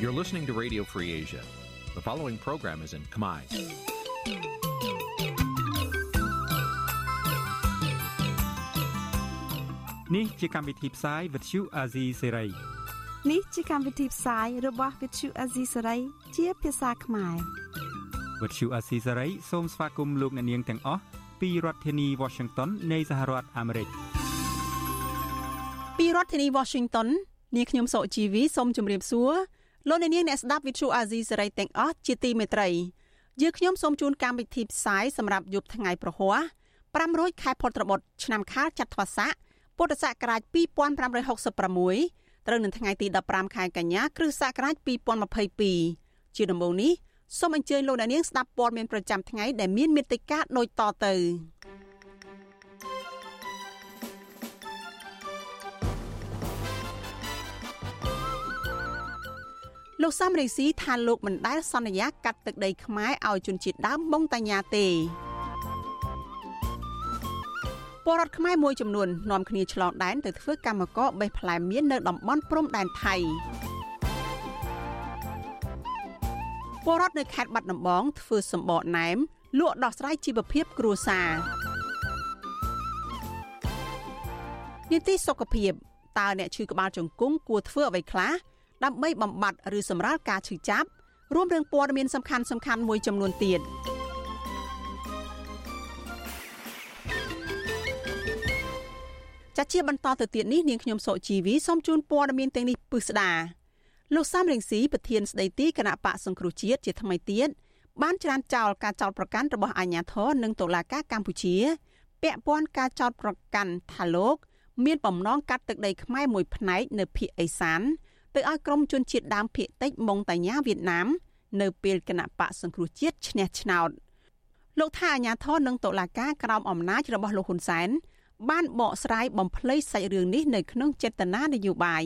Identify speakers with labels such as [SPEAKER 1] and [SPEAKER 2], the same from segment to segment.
[SPEAKER 1] You're listening to Radio Free Asia. The following program is in Khmer.
[SPEAKER 2] Nǐ chi càm bi tiệp xáy vệt chiu a zì sê
[SPEAKER 3] នេះជាកម្មវិធីផ្សាយរបស់ Vithu Azisari ជាភាសាខ្មែរ
[SPEAKER 2] វិទ្យុអាស៊ីសេរីសូមស្វាគមន៍លោកអ្នកនាងទាំងអស់ពីរដ្ឋធានី Washington នៃសហរដ្ឋអាមេរិក
[SPEAKER 4] ពីរដ្ឋធានី Washington នាងខ្ញុំសុជីវីសូមជម្រាបសួរ លោកអ្នកនាងអ្នកស្ដាប់ Vithu Azisari ទាំងអស់ជាទីមេត្រីយើខ្ញុំសូមជូនកម្មវិធីផ្សាយសម្រាប់យប់ថ្ងៃប្រហ័ស500ខែផុតត្របុត្រឆ្នាំខាលចត្វាស័កពុទ្ធសករាជ2566ត្រូវនៅថ្ងៃទី15ខែកញ្ញាគ្រិស្តសករាជ2022ជាដំបូងនេះសូមអញ្ជើញលោកអ្នកនាងស្ដាប់ព័ត៌មានប្រចាំថ្ងៃដែលមានមេត្តាដូចតទៅ លោកសំរងស៊ីថាលោកមិនដែលសន្យាកាត់ទឹកដីខ្មែរឲ្យជនជាតិដើមម៉ុងតាញ៉ាទេពលរដ្ឋខ្មែរមួយចំនួននាំគ្នាឆ្លងដែនទៅធ្វើកម្មករបេះផ្លែមៀននៅតំបន់ព្រំដែនថៃពលរដ្ឋនៅខេត្តបាត់ដំបងធ្វើសម្បកណែមលក់ដោះស្រាយជីវភាពគ្រួសារនីតិសុខភាពតើអ្នកឈឺក្បាលជង្គង់គួរធ្វើអ្វីខ្លះ ដើម្បីបំបត្តិឬសម្រាលការឈឺចាប់រួមរឿងព័ត៌មានសំខាន់សំខាន់មួយចំនួនទៀត។ចាជាបន្តទៅទៀតនេះនាងខ្ញុំសុជីវីសូមជូនព័ត៌មានទាំងនេះពិស្ដាលោកសំរងស៊ីប្រធានស្ដីទីគណៈបកសង្គ្រោះជាតិជាថ្មីទៀតបានច្រានចោលការចោទប្រកាន់របស់អាជ្ញាធរនិងតុលាការកម្ពុជា ពាក់ព័ន្ធការចោទប្រកាន់ថាលោក មានបំណងកាត់ទឹកដីខ្មែរមួយផ្នែកនៅភូមិអេសាន ទៅឲ្យក្រុមជនជាតិដើមភៀកតិចម៉ុងតាញ៉ាវៀតណាមនៅពេលគណៈបកសង្គ្រោះជាតិឈ្នះឆ្នោតលោកថាអាញាធរនិងតុលាការក្រោមអំណាចរបស់លោកហ៊ុនសែនបានបកស្រាយបំភ្លៃសាច់រឿងនេះនៅក្នុងចេតនានយោបាយ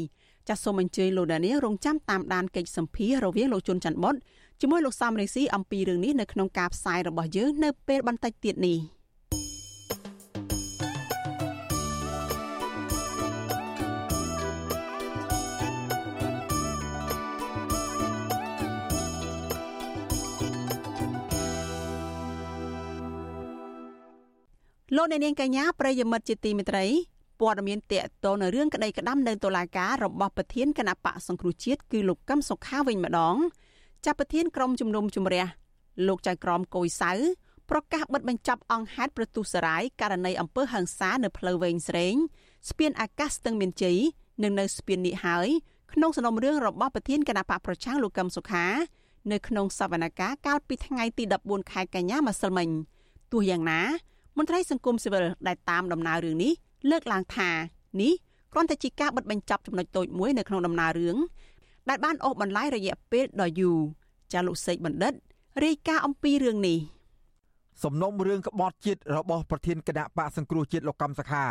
[SPEAKER 4] ចាសសូមអញ្ជើញលោកដានៀងរងចាំតាមដានកិច្ចសម្ភាររវាងលោកជុនច័ន្ទបុតជាមួយលោកសំរេស៊ីអំពីរឿងនេះនៅក្នុងការផ្សាយរបស់យើងនៅពេលបន្តិចទៀតនេះ។ លោកអ្នកនាងកញ្ញាប្រិយមិត្តជាទីមេត្រីព័ត៌មានតកតនៅរឿងក្តីក្តាំនៅតុលាការរបស់ប្រធានគណៈបកសង្គ្រោះជាតិគឺលោកកឹមសុខាវិញម្ដង ចាប់ប្រធានក្រុមជំនុំជម្រះលោកចៅក្រមកុយសៅប្រកាសបិទបញ្ចប់អង្គហេតុប្រទូសរាយករណីអំពើហិង្សានៅផ្លូវវែងស្រេងស្ពានអាកាសស្ទឹងមានជ័យនិងនៅស្ពាននេះហើយក្នុងសំណុំរឿងរបស់ប្រធានគណៈបកប្រឆាំងលោកកឹមសុខា នៅក្នុងសវនកម្មកាលពីថ្ងៃទី14ខែកញ្ញាម្សិលមិញទោះយ៉ាងណា មន្ត្រីសង្គមស៊ីវិលដែលតាមដំណើររឿងនេះលើកឡើងថានេះគ្រាន់តែជាការបិទបញ្ចប់ចំណុចតូចមួយនៅក្នុងដំណើររឿងដែលបានអូសបន្លាយរយៈពេលដ៏យូរចាលោកសេកបណ្ឌិតរាយការណ៍អំពីរឿងនេះ
[SPEAKER 5] សំណុំរឿងក្បត់ជាតិរបស់ប្រធានគណៈបកសង្គ្រោះជាតិលោកកំសខា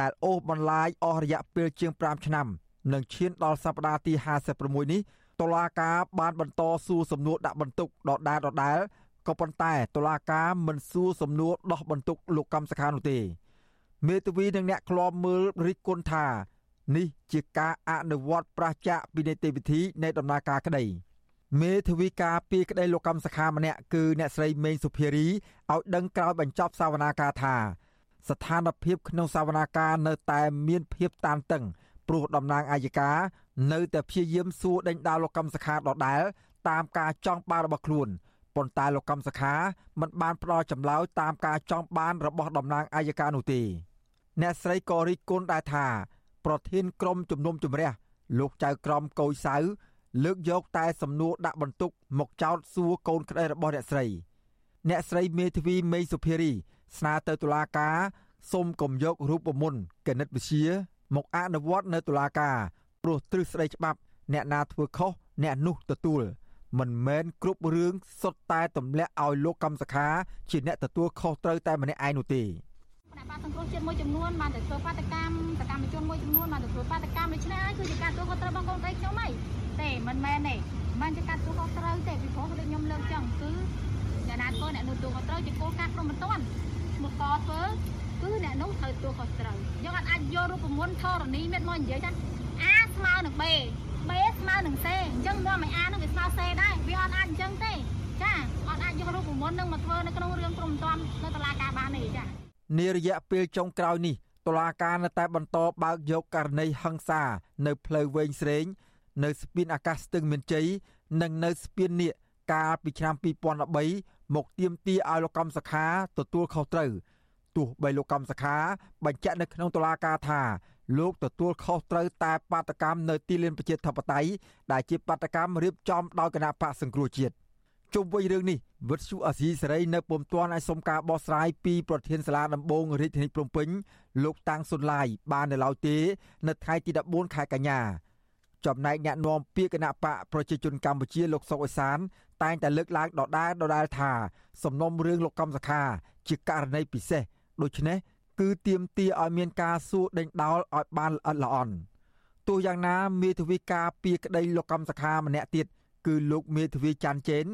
[SPEAKER 5] ដែលអូសបន្លាយអស់រយៈពេលជាង5ឆ្នាំនឹងឈានដល់សប្តាហ៍ទី56នេះតុលាការបានបន្តសួរសំណួរដាក់បន្ទុកដដែលដដែល ក៏ប៉ុន្តែតុលាការមិនសួរសំណួរដោះបន្ទុកលោកកម្មសខានោះទេមេធាវីនិងអ្នកឃ្លាំមើលរិះគន់ថានេះជាការអនុវត្តប្រឆាចពីនីតិវិធីនៃដំណើរការក្តីមេធាវីការពីក្តីលោកកម្មសខាម្នាក់គឺអ្នកស្រីមេងសុភារីឲ្យដឹងក្រោយបញ្ចប់សវនាការថា ស្ថានភាពក្នុងសវនាការនៅតែមានភាពតានតឹងព្រោះតំណាងអាយកានៅតែព្យាយាមសួរដេញដោលលោកកម្មសខាដដែលតាមការចង់បានរបស់ខ្លួន ប៉ុន្តែលោកកម្មសខាមិនបានផ្ដល់ចម្លើយតាមការចង់បានរបស់តំណាងអัยការនោះទេអ្នកស្រីក៏រិះគន់ដែរថាប្រធានក្រុមជំនុំជម្រះលោកចៅក្រមកុយសៅលើកយកតែសំណួរដាក់បន្ទុកមកចោទសួរកូនក្តីរបស់អ្នកស្រី អ្នកស្រីមេធាវីមេសុភារី ស្នើទៅតុលាការសូមកុំយករូបមន្តគណិតវិទ្យាមកអនុវត្តនៅតុលាការព្រោះទ្រឹស្ដីច្បាប់ អ្នកណាធ្វើខុសអ្នកនោះទទួល មិនមែនគ្រប់រឿងសុទ្ធតែទម្លាក់ឲ្យលោកកម្មសខាជាអ្នកទទួលខុសត្រូវតែម្នាក់ឯងនោះទេគ
[SPEAKER 6] ណៈបកសង្គ្រោះជាតិមួយចំនួនបានទៅធ្វើបាតកម្មសកម្មជនមួយចំនួនបានទៅធ្វើបាតកម្មដូច្នេះហើយគឺជាការទទួលខុសត្រូវរបស់កូនស្រីខ្ញុំហីទេមិនមែនទេមិនជាការទទួលខុសត្រូវទេពីព្រោះដូចខ្ញុំលើកចឹងគឺអ្នកណាធ្វើអ្នកនោះទទួលខុសត្រូវជាគោលការណ៍ព្រមមិនទាន់ឈ្មោះកធ្វើគឺអ្នកនោះត្រូវទទួលខុសត្រូវយើងអាចយករូបមន្តធរណីមេតមកនិយាយថាអាស្មើនឹងប បេស្មើនឹងសេអញ្ចឹងនាំឲ្យអានឹងវាស្មើសេដែរវាអត់អាចអញ្ចឹងទេចាអត់អាចយករូបមន្តនឹងមកធ្វើនៅក្នុងរឿងព្រំតំនៅតុលាការបានទេចា
[SPEAKER 5] នារយៈពេលចុងក្រោយនេះតុលាការនៅតែបន្តបើកយកករណីហិង្សានៅផ្លូវវែងស្រេង នៅស្ពានអាកាសស្ទឹងមានជ័យនិងនៅស្ពាននៀកកាលពីឆ្នាំ2013មកទៀមទីឲ្យលោកកំសខាទទួលខុសត្រូវទោះបីលោកកំសខាបញ្ជាក់នៅក្នុងតុលាការថា លោកទទួលខុសត្រូវតែបាតកម្មនៅទីលានប្រជាធិបតេយ្យដែលជាបាតកម្មរៀបចំដោយគណៈបកសង្គ្រោះជាតិជុំវិញរឿងនេះវិទ្យុអាស៊ីសេរីនៅពុំទាន់ឲ្យសុំការបោះស្រាយពីប្រធានសាលាដំបងរាជធានីភ្នំពេញលោកតាំងសុនឡាយបាននៅឡើយទេ នៅថ្ងៃទី14ខែកញ្ញាចំណែកអ្នកនាំពាក្យគណៈបកប្រជាជនកម្ពុជាលោកសុកអេសាន តែងតែលើកឡើងដដែលដដែលថា សំណុំរឿងលោកកំសខា ជាករណីពិសេសដូច្នេះ គឺទៀមទាឲ្យមានការសួរដេញដោលឲ្យបានល្អិតល្អន់ទោះយ៉ាងណាមេធាវីការពីក្តីលោកកំសខាម្នាក់ទៀតគឺលោកមេធាវីច័ន្ទចេន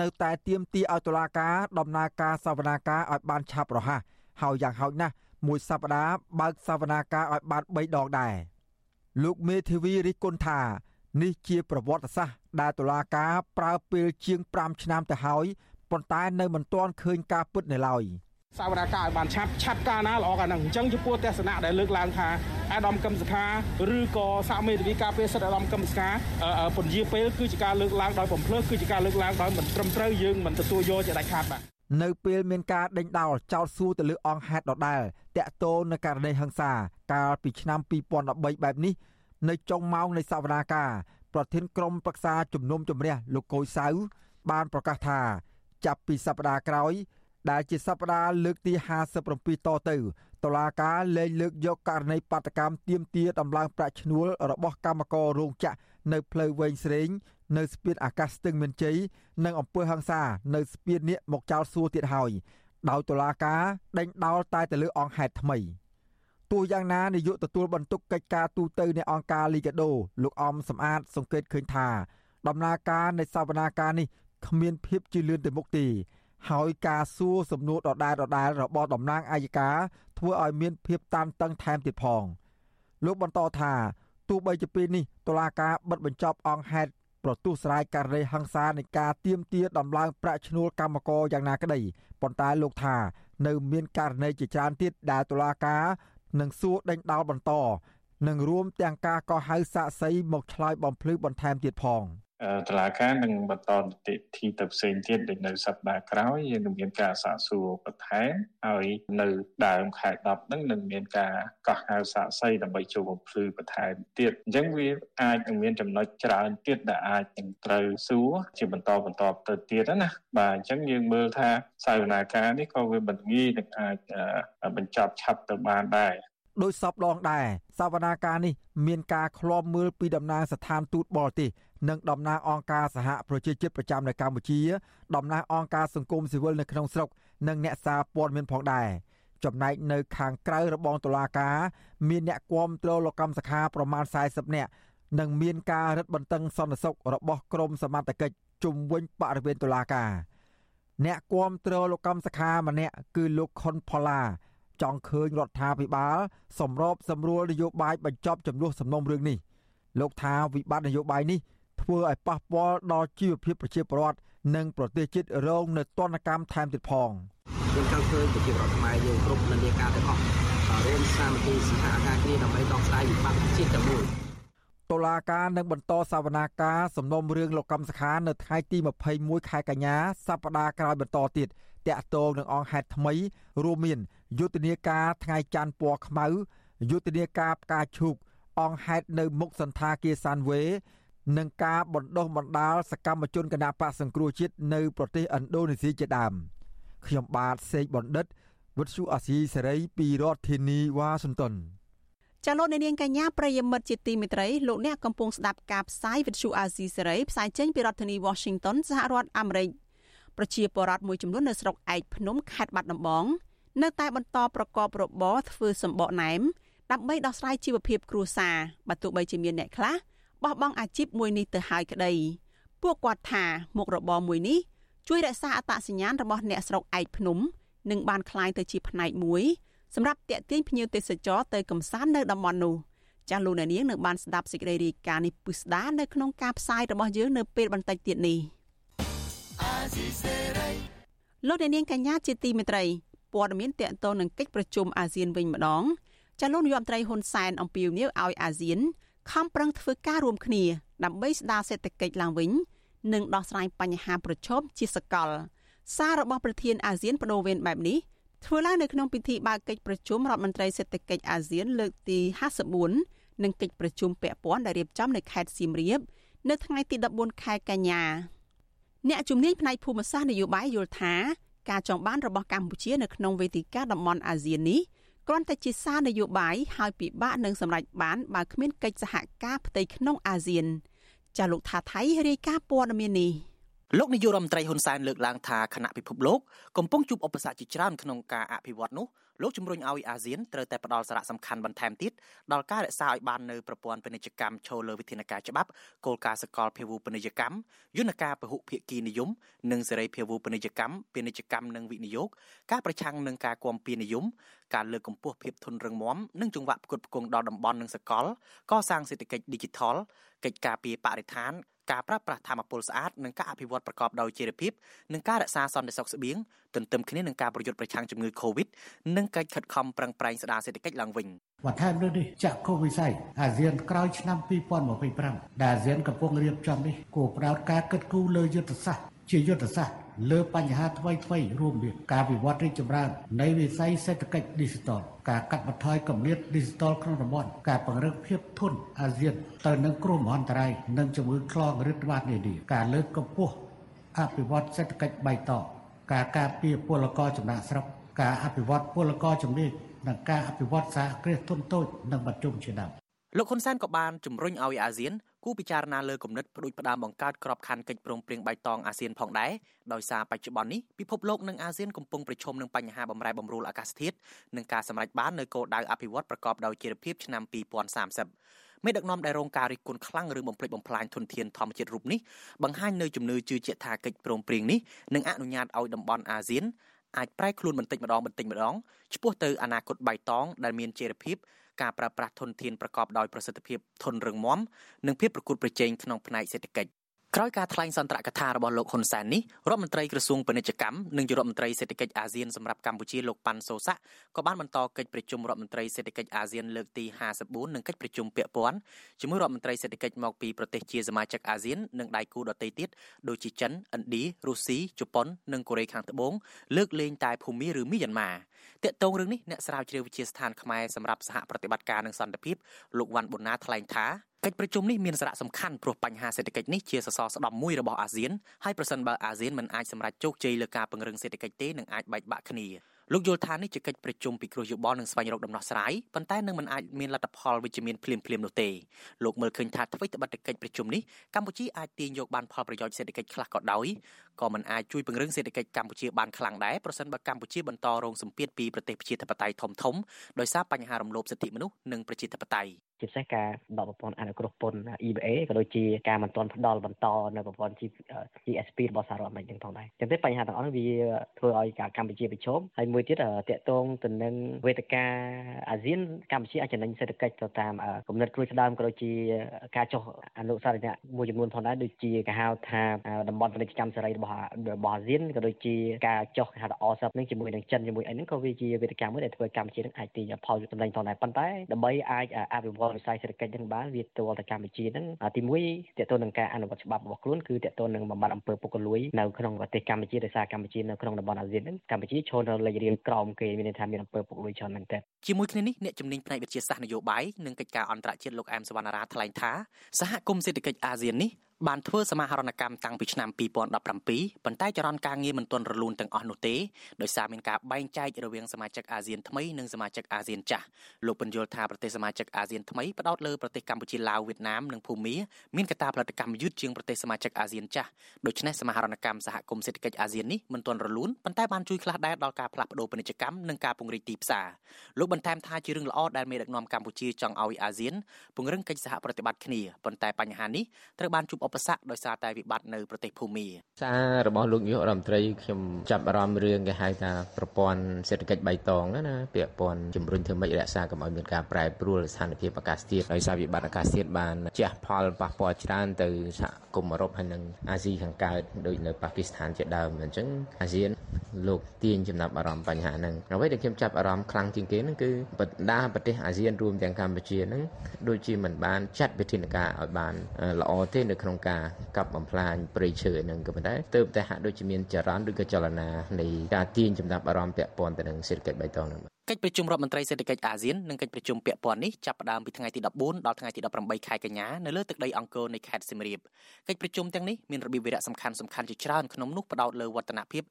[SPEAKER 5] នៅតែទៀមទាឲ្យតុលាការដំណើរការសវនាការឲ្យបានឆាប់រហ័សហើយយ៉ាងហោចណាស់មួយសប្តាហ៍បើកសវនាការឲ្យបាន3ដងដែរលោកមេធាវីរិះគន់ថានេះជាប្រវត្តិសាស្ត្រដែលតុលាការប្រើពេលជាង5ឆ្នាំទៅហើយប៉ុន្តែនៅមិនទាន់ឃើញការពិតនៅឡើយ។
[SPEAKER 7] សវនកម្មឲ្យបានឆាប់ឆាប់ការណាល្អកាលហ្នឹងអញ្ចឹងចំពោះទស្សនៈដែលលើកឡើងថាអាដាមកឹមសុខាឬក៏សាមេធាវីការពារសិទ្ធិអាដាមកឹមសុខាពន្យាពេលគឺជាការលើកឡើងដោយបំភ្លើសគឺជាការលើកឡើងដោយមិនត្រឹមត្រូវយើងមិនទទួលយកជាដាច់ខាតបាទ
[SPEAKER 5] នៅពេលមានការដេញដោលចោតសួរទៅលើអង្គហេតុដដែលតាក់ទងនឹងករណីហិង្សាកាលពីឆ្នាំ2013បែបនេះនៅចុងម៉ោងនៃសវនាការប្រធានក្រុមប្រឹក្សាជំនុំជម្រះលោកកុយសៅបានប្រកាសថា ចាប់ពីសប្តាហ៍ក្រោយ ដែលជាសប្តាហ៍លើកទី57តទៅតុលាការលែងលើកយកករណីបាតកម្មទៀមទាដំឡើងប្រាក់ឈ្នួលរបស់កម្មកររោងចក្រនៅផ្លូវវែងស្រេង នៅស្ពានអាកាសស្ទឹងមានជ័យនិងអំពើហិង្សានៅស្ពាននេះមកចោលសួរទៀតហើយដោយតុលាការដេញដោលតែទៅលើអង្គហេតុថ្មីទោះយ៉ាងណានាយកទទួលបន្ទុកកិច្ចការទូតនៃអង្គការលីកាដូលោកអំសំអាត សង្កេតឃើញថា ដំណើរការនៃសវនាការនេះគ្មានភាពជឿនលឿនទៅមុខទេ ហើយការសួរសំណួរដដែលដដែលរបស់តំណាងអាយកាធ្វើឲ្យមានភាពតានតឹងថែមទៀតផងលោកបន្តថាទោះបីជាពេលនេះតុលាការបិទបញ្ចប់អង្គហេតុប្រទុះស្រាយករណីហិង្សានៃការទៀមទាដំឡើងប្រាក់ឈ្នួលកម្មករយ៉ាងណាក្តីប៉ុន្តែលោកថានៅមានករណីជាច្រើនទៀតដែលតុលាការនឹងសួរដេញដោលបន្តនិងរួមទាំងការកោះហៅសាកសីមកឆ្លើយបំភ្លឺបន្ថែមទៀតផង។
[SPEAKER 8] តឡាការនឹងបន្តនីតិវិធីទៅផ្សេងទៀតដូចនៅសប្តាហ៍ក្រោយយើងនឹងមានការសាកសួរបន្ថែមហើយនៅដើមខែ10ហ្នឹងនឹងមានការកោះហៅសាកសីដើម្បីចូលបំភ្លឺបន្ថែមទៀតអញ្ចឹងវាអាចនឹងមានចំណុចច្រើនទៀតដែលអាចនឹងត្រូវសួរជាបន្តបន្តទៅទៀតណាបាទអញ្ចឹងយើងមើលថាសាវនាការនេះក៏វាមិនងាយនឹងអាចបញ្ចប់ឆាប់ទៅបានដែរ
[SPEAKER 5] ដោយសពដងដែរសវនាការនេះមានការឃ្លាំមើលពីតំណាងស្ថានទូតបរទេស និងតំណាងអង្គការសហប្រជាជាតិប្រចាំនៅកម្ពុជាតំណាងអង្គការសង្គមស៊ីវិលនៅក្នុងស្រុកនិងអ្នកសារព័ត៌មានផងដែរចំណែកនៅខាងក្រៅរបងតុលាការមានអ្នកគាំទ្រលោកកម្មសខាប្រមាណ40នាក់និងមានការរឹតបន្តឹងសន្តិសុខរបស់ក្រមសមត្ថកិច្ចជុំវិញបរិវេណតុលាការអ្នកគាំទ្រលោកកម្មសខាម្នាក់គឺលោកខុនផល្លាចង់ឃើញរដ្ឋាភិបាលសម្របសម្រួលនយោបាយបញ្ចប់ចំនួនសំណុំរឿងនេះលោកថាវិបត្តិនយោបាយនេះ ធ្វើឲ្យប៉ះពាល់ដល់ជីវភាពប្រជាពលរដ្ឋនិងប្រទេសជាតិរងនៅទណ្ឌកម្មថែមទៀតផង
[SPEAKER 9] យើងចង់ឃើញប្រជាពលរដ្ឋខ្មែរយើងគ្រប់និន្នាការទាំងអស់រួមសាមគ្គីសហការគ្នាដើម្បីដោះស្រាយវិបត្តិជាតិតែមួយ
[SPEAKER 5] តុលាការនឹងបន្តសវនាការសំណុំរឿងលោកកម្មសខានៅថ្ងៃទី21ខែកញ្ញាសប្តាហ៍ក្រោយបន្តទៀតតាក់ទងនឹងអង្គហេតុថ្មី រួមមានយុទ្ធនាការថ្ងៃច័ន្ទពណ៌ខ្មៅយុទ្ធនាការផ្កាឈូកអង្គហេតុនៅមុខសន្តាគារសានវេ និងការបណ្ដុះបណ្ដាលសកម្មជនគណបកសង្គ្រោះជាតិនៅប្រទេសឥណ្ឌូនេស៊ីជាដើមខ្ញុំបាទសេកបណ្ឌិតវុទ្ធុអាស៊ីសេរីពីរដ្ឋធានីវ៉ាស៊ីនតោន
[SPEAKER 4] ចាលោកនាងកញ្ញាប្រិយមិត្តជាទីមេត្រីលោកអ្នកកំពុងស្ដាប់ការផ្សាយវិទ្យុអាស៊ីសេរីផ្សាយចេញពីរដ្ឋធានី Washington សហរដ្ឋអាមេរិកប្រជាពលរដ្ឋមួយចំនួននៅស្រុកឯកភ្នំខេត្តបាត់ដំបងនៅតែបន្តប្រកបរបរធ្វើសម្បកណែមដើម្បីដោះស្រាយជីវភាពគ្រួសារបើទោះបីជាមានអ្នកខ្លះ បោះបង់អាជីពមួយនេះទៅហើយក្តីពួកគាត់ថាមុខរបរមួយនេះជួយរក្សាអត្តសញ្ញាណរបស់អ្នកស្រុកឯកភ្នំនិងបានคล้ายទៅជាផ្នែកមួយសម្រាប់តាក់ទាញភ្ញៀវទេសចរទៅកំសាន្តនៅតំបន់នោះ ចាស់លោកអ្នកនាងនៅបានស្ដាប់សេចក្តីរាយការណ៍នេះពិស្ដានៅក្នុងការផ្សាយរបស់យើងនៅពេលបន្តិចទៀតនេះលោកអ្នកនាងកញ្ញាជាទីមេត្រីព័ត៌មានតកតងនឹងកិច្ចប្រជុំអាស៊ានវិញម្ដងចាលោកនាយរដ្ឋមន្ត្រីហ៊ុនសែនអំពាវនាវឲ្យអាស៊ាន ខំប្រឹងធ្វើការរួមគ្នា ដើម្បីស្ដារសេដ្ឋកិច្ចឡើងវិញ និងដោះស្រាយបញ្ហាប្រឈមជាសកល សាររបស់ប្រធានអាស៊ានបដូវវេនបែបនេះធ្វើឡើងនៅក្នុងពិធីបើកកិច្ចប្រជុំរដ្ឋមន្ត្រីសេដ្ឋកិច្ចអាស៊ានលើកទី54និងកិច្ចប្រជុំពាក់ព័ន្ធដែលរៀបចំនៅខេត្តសៀមរាប នៅថ្ងៃទី14ខែកញ្ញាអ្នកជំនាញផ្នែកភូមិសាស្ត្រនយោបាយយល់ថាការចង់បានរបស់កម្ពុជានៅក្នុងវេទិកាតំបន់អាស៊ាននេះ គ្រាន់តែជាសារនយោបាយហើយពិបាកនឹងសម្រេចបានបើគ្មានកិច្ចសហការផ្ទៃក្នុងអាស៊ានចាលោកថាថៃរាយការណ៍ព័ត៌មាននេះ
[SPEAKER 10] លោកនាយករដ្ឋមន្ត្រីហ៊ុនសែនលើកឡើងថាគណៈពិភពលោកកំពុងជួបឧបសគ្គជាច្រើនក្នុងការអភិវឌ្ឍនោះ លោកជំរុញឲ្យអាស៊ានត្រូវតែផ្ដល់សារៈសំខាន់បន្ថែមទៀតដល់ការរក្សាឲ្យបាននូវប្រព័ន្ធពាណិជ្ជកម្មឈលលើវិធានការច្បាប់គោលការណ៍សកលភាវូពាណិជ្ជកម្មយន្តការពហុភាគីនិយមនិងសេរីភាវូពាណិជ្ជកម្មពាណិជ្ជកម្មនិងវិនិយោគការប្រឆាំងនឹងការគាំពៀនិយមការលើកកម្ពស់ភាពធន់រឹងមាំនិងចង្វាក់ផ្គត់ផ្គង់ដល់តំបន់និងសកលកសាងសេដ្ឋកិច្ច Digital កិច្ចការពារបរិស្ថាន ការប្រើប្រាស់ធម្មពលស្អាតនិងការអភិវឌ្ឍប្រកបដោយចីរភាពនិងការរក្សាសន្តិសុខស្បៀងទន្ទឹមគ្នានឹងការប្រយុទ្ធប្រឆាំងជំងឺ Covid និងកិច្ចខិតខំប្រឹងប្រែងស្ដារសេដ្ឋកិច្ចឡើងវិញ
[SPEAKER 11] បន្ថែមលើនេះចាក់កូវិស័យអាស៊ានក្រោយឆ្នាំ2025ដែលអាស៊ានកំពុងរៀបចំនេះគួរផ្ដោតការគិតគូរលើយុទ្ធសាស្ត្រ ជាយុទ្ធសាស្ត្រលើបញ្ហាថ្មីថ្មីរួមមានការវិវត្តរីកចម្រើននៃវិស័យសេដ្ឋកិច្ច Digital ការកាត់បន្ថយគម្លាត Digital ក្នុងតំបន់ការពង្រឹងភាពធន់អាស៊ានទៅនឹងគ្រោះមហន្តរាយនិងជំងឺឆ្លងរាតត្បាតនានាការលើកកម្ពស់អភិវឌ្ឍសេដ្ឋកិច្ចបៃតងការការពារពលករចំណាក់ស្រុកការអភិវឌ្ឍពលករជំនាញនិងការអភិវឌ្ឍសហគ្រាសធុនតូចនិងមធ្យមជាដើម
[SPEAKER 10] លោកហ៊ុនសែនក៏បានជំរុញឲ្យអាស៊ាន គូពិចារណាលើគំនិតផ្ដួចផ្ដើមបង្កើតក្របខ័ណ្ឌកិច្ចព្រមព្រៀងបៃតងអាស៊ានផងដែរដោយសារបច្ចុប្បន្ននេះពិភពលោកនិងអាស៊ានកំពុងប្រឈមនឹងបញ្ហាបំរែបំរួលអាកាសធាតុនិងការសម្រេចបាននូវគោលដៅអភិវឌ្ឍប្រកបដោយចីរភាពឆ្នាំ2030មេដឹកនាំដែលរងការរិះគន់ខ្លាំងឬបំផ្លិចបំផ្លាញធនធានធម្មជាតិរូបនេះបង្ហាញនៅជំនឿជឿជាក់ថាកិច្ចព្រមព្រៀងនេះនឹងអនុញ្ញាតឲ្យតំបន់អាស៊ានអាចប្រែខ្លួនបន្តិចម្ដងបន្តិចម្ដងឆ្ពោះទៅអនាគតបៃតងដែលមានចីរភាព ការប្រើប្រាស់ធនធានប្រកបដោយប្រសិទ្ធភាពធន់រឹងមាំនិងភាពប្រកួតប្រជែងក្នុងផ្នែកសេដ្ឋកិច្ច ក្រោយការថ្លែងសន្ទរកថារបស់លោកហ៊ុនសែននេះរដ្ឋមន្ត្រីក្រសួងពាណិជ្ជកម្មនិងជារដ្ឋមន្ត្រីសេដ្ឋកិច្ចអាស៊ានសម្រាប់កម្ពុជាលោកប៉ាន់សូសាក់ក៏បានបន្តកិច្ចប្រជុំរដ្ឋមន្ត្រីសេដ្ឋកិច្ចអាស៊ានលើកទី54និងកិច្ចប្រជុំពាក់ព័ន្ធជាមួយរដ្ឋមន្ត្រីសេដ្ឋកិច្ចមកពីប្រទេសជាសមាជិកអាស៊ាននិងដៃគូដទៃទៀតដូចជាចិនឥណ្ឌារុស្ស៊ីជប៉ុននិងកូរ៉េខាងត្បូងលើកលែងតែភូមាឬមីយ៉ាន់ម៉ាតាក់ទងរឿងនេះអ្នកស្រាវជ្រាវវិទ្យាស្ថានខ្មែរសម្រាប់សហប្រតិបត្តិការនិងសន្តិភាពលោកវ៉ាន់ប៊ុនណាថ្លែងថាកិច្ចប្រជុំនេះមានសារៈសំខាន់ព្រោះបញ្ហាសេដ្ឋកិច្ចនេះជាសសរស្តម្ភមួយរបស់អាស៊ានហើយប្រសិនបើអាស៊ានមិនអាចសម្រេចជោគជ័យលើការពង្រឹងសេដ្ឋកិច្ចទេនឹងអាចបែកបាក់គ្នាលោកយល់ថានេះជាកិច្ចប្រជុំពិគ្រោះយោបល់និងស្វែងរកដំណោះស្រាយប៉ុន្តែនឹងមិនអាចមានលទ្ធផលវិជ្ជមានភ្លាមៗនោះទេលោកមើលឃើញថាអ្វីត្បិតតែកិច្ចប្រជុំនេះកម្ពុជាអាចទាញយកបានផលប្រយោជន៍សេដ្ឋកិច្ចខ្លះក៏ដោយក៏មិនអាចជួយពង្រឹងសេដ្ឋកិច្ចកម្ពុជាបានខ្លាំងដែរប្រសិនបើកម្ពុជាបន្តរងសម្ពាធពីប្រទេសប្រជាធិបតេយ្យធំៗដោយសារបញ្ហារំលោភសិទ្ធិមនុស្សនិងប្រជាធិបតេយ្យ
[SPEAKER 12] ជាពិសេសការដកប្រព័ន្ធអនុគ្រោះពន្ធ EBA ក៏ដូចជាការមិនទាន់ផ្ដល់បន្តនៅប្រព័ន្ធ GSP របស់សហរដ្ឋអាមេរិកទាំងផងដែរចឹងទេបញ្ហាទាំងអស់នេះវាធ្វើឲ្យកម្ពុជាប្រឈមហើយមួយទៀតតកតងទៅនឹងវេទិកាអាស៊ានកម្ពុជាអាចចំណេញសេដ្ឋកិច្ចទៅតាមគំនិតគ្រួស្ដើមក៏ដូចជាការចុះអនុសារណៈមួយចំនួនផងដែរដូចជាគេហៅថាតំបន់ពាណិជ្ជកម្មសេរីរបស់របស់អាស៊ានក៏ដូចជាការចុះគេហៅថាអសឹបនឹងជាមួយនឹងចិនជាមួយអីហ្នឹងក៏វាជាវេទិកាមួយដែលធ្វើកម្ពុជានឹងអាចទាញផលចំណេញផងដែរប៉ុន្តែដើម្បីអាចអភិវឌ្ឍល់វិស័យសេដ្ឋកិច្ចនឹងបានវាទាល់តែកម្ពុជានឹងទី1តកតទៅនឹងការអនុវត្តច្បាប់របស់ខ្លួនគឺតកតទៅនឹងបំបត្តិអំពើពុករលួយនៅក្នុងប្រទេសកម្ពុជាដោយសារកម្ពុជានៅក្នុងតំបន់អាស៊ាននឹងកម្ពុជាឈរនៅលេខរៀងក្រោមគេមានន័យថាមានអំពើពុករលួយច្រើនមែនទែន
[SPEAKER 10] ជាមួយគ្នានេះអ្នកជំនាញផ្នែកវិទ្យាសាស្ត្រនយោបាយនិងកិច្ចការអន្តរជាតិលោកអែមសវណ្ណារាថ្លែងថាសហគមន៍សេដ្ឋកិច្ចអាស៊ាននេះបានធ្វើសមាហរណកម្មតាំងពីឆ្នាំ2017ប៉ុន្តែចរន្តការងារមិនទាន់រលូនទាំងអស់នោះទេដោយសារមានការបែងចែករវាងសមាជិកអាស៊ានថ្មីនិងសមាជិកអាស៊ានចាស់លោកបញ្យល់ថាប្រទេសសមាជិកអាស៊ានថ្មីផ្ដោតលើប្រទេសកម្ពុជាឡាវវៀតណាមនិងភូមាមានកត្តាផលិតកម្មយឺតជាងប្រទេសសមាជិកអាស៊ានចាស់ដូច្នេះសមាហរណកម្មសហគមន៍សេដ្ឋកិច្ចអាស៊ាននេះមិនទាន់រលូនប៉ុន្តែបានជួយខ្លះដែរដល់ការផ្លាស់ប្ដូរពាណិជ្ជកម្មនិងការពង្រីកទីផ្សារលោកបន្ថែមថាជារឿងល្អដែលមេដឹកនាំកម្ពុជាចង់ឲ្យអាស៊ានពង្រឹងកិច្ចសហប្រតិបត្តិគ្នាប៉ុន្តែបញ្ហានេះត្រូវបានជួបឧបសគ្គដោយសារតែវិបត្តិនៅប្រទេសភូមា
[SPEAKER 13] សាររបស់លោកនាយករដ្ឋមន្ត្រីខ្ញុំចាប់អារម្មណ៍រឿងគេហៅថាប្រព័ន្ធសេដ្ឋកិច្ចបៃតងណាពាក់ព័ន្ធជំរុញធ្វើម៉េចរក្សាកុំឲ្យមានការប្រែប្រួលស្ថានភាពអាកាសធាតុដោយសារវិបត្តិអាកាសធាតុបានជះផលប៉ះពាល់ច្រើនទៅសហគមន៍អឺរ៉ុបហើយនិងអាស៊ីខាងកើតដូចនៅប៉ាគីស្ថានជាដើមអញ្ចឹងអាស៊ាន លោកទាញចំណាប់អារម្មណ៍បញ្ហាហ្នឹងអ្វីដែលខ្ញុំចាប់អារម្មណ៍ខ្លាំងជាងគេហ្នឹងគឺបណ្ដាប្រទេសអាស៊ានរួមទាំងកម្ពុជាហ្នឹងដូចជាមិនបានចាត់វិធានការឲ្យបានល្អទេនៅក្នុងការកាប់បំផ្លាញព្រៃឈើហ្នឹងក៏ប៉ុន្តែទើបតែហាក់ដូចជាមានចរន្តឬក៏ចលនានៃការទាញចំណាប់អារម្មណ៍ពាក់ព័ន្ធទៅនឹងសេដ្ឋកិច្ចបៃតងហ្នឹង
[SPEAKER 10] កិច្ចប្រជុំរដ្ឋមន្ត្រីសេដ្ឋកិច្ចអាស៊ាននិងកិច្ចប្រជុំពាក់ព័ន្ធនេះចាប់ផ្ដើមពីថ្ងៃទី14ដល់ថ្ងៃទី18ខែកញ្ញានៅលើទឹកដីអង្គរនៃខេត្តសៀមរាបកិច្ចប្រជុំទាំងនេះមានរបៀបវារៈសំខាន់សំខាន់ជាច្រើនក្នុងនោះផ្ដោតលើវឌ្ឍនភាព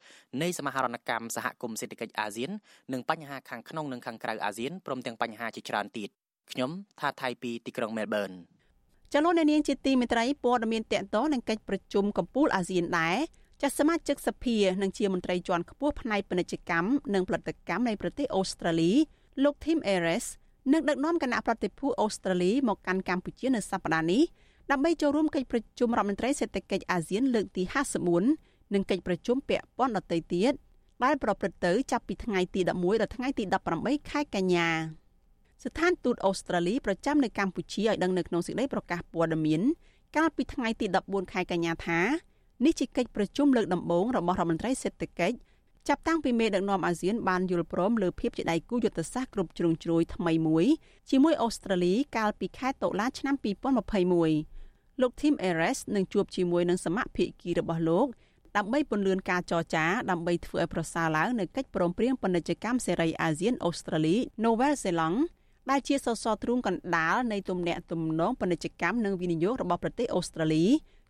[SPEAKER 10] នៃសមាហរណកម្មសហគមន៍សេដ្ឋកិច្ចអាស៊ាននិងបញ្ហាខាងក្នុងនិងខាងក្រៅអាស៊ានព្រមទាំងបញ្ហាជាច្រើនទៀតខ្ញុំថាថៃពីទីក្រុងមែលប៊ន
[SPEAKER 4] ចលនានាងជាទីមេត្រីព័ត៌មានតកតនឹងកិច្ចប្រជុំកំពូលអាស៊ានដែរ ចាស់សមាជិកសភានិងជាមន្ត្រីជាន់ខ្ពស់ផ្នែកពាណិជ្ជកម្មនិងផលិតកម្មនៃប្រទេសអូស្ត្រាលីលោក Tim Ayres នឹងដឹកនាំគណៈប្រតិភូអូស្ត្រាលីមកកាន់កម្ពុជានៅសប្តាហ៍នេះដើម្បីចូលរួមកិច្ចប្រជុំរដ្ឋមន្ត្រីសេដ្ឋកិច្ចអាស៊ានលើកទី54និងកិច្ចប្រជុំពាក់ព័ន្ធដទៃទៀតដែលប្រព្រឹត្តទៅចាប់ពីថ្ងៃទី11ដល់ថ្ងៃទី18ខែកញ្ញាស្ថានទូតអូស្ត្រាលីប្រចាំនៅកម្ពុជាឲ្យដឹងនៅក្នុងសេចក្តីប្រកាសព័ត៌មានកាលពីថ្ងៃទី14ខែកញ្ញាថា នេះជាកិច្ចប្រជុំលើកដំបូងរបស់រដ្ឋមន្ត្រីសេដ្ឋកិច្ចចាប់តាំងពីមេដឹកនាំអាស៊ានបានយល់ព្រមលើភាពជាដៃគូយុទ្ធសាស្ត្រគ្រប់ជ្រុងជ្រោយថ្មីមួយជាមួយអូស្ត្រាលីកាលពីខែតុលាឆ្នាំ2021លោក Tim Ayres នឹងជួបជាមួយនឹងសមាភិកីរបស់លោកដើម្បីពន្លឿនការចរចាដើម្បីធ្វើឲ្យប្រសើរឡើងនៅកិច្ចព្រមព្រៀងពាណិជ្ជកម្មសេរីអាស៊ានអូស្ត្រាលី Novel Zealand ដែលជាសសរទ្រូងកណ្ដាលនៃទំនាក់ទំនងពាណិជ្ជកម្មនិងវិនិយោគរបស់ប្រទេសអូស្ត្រាលី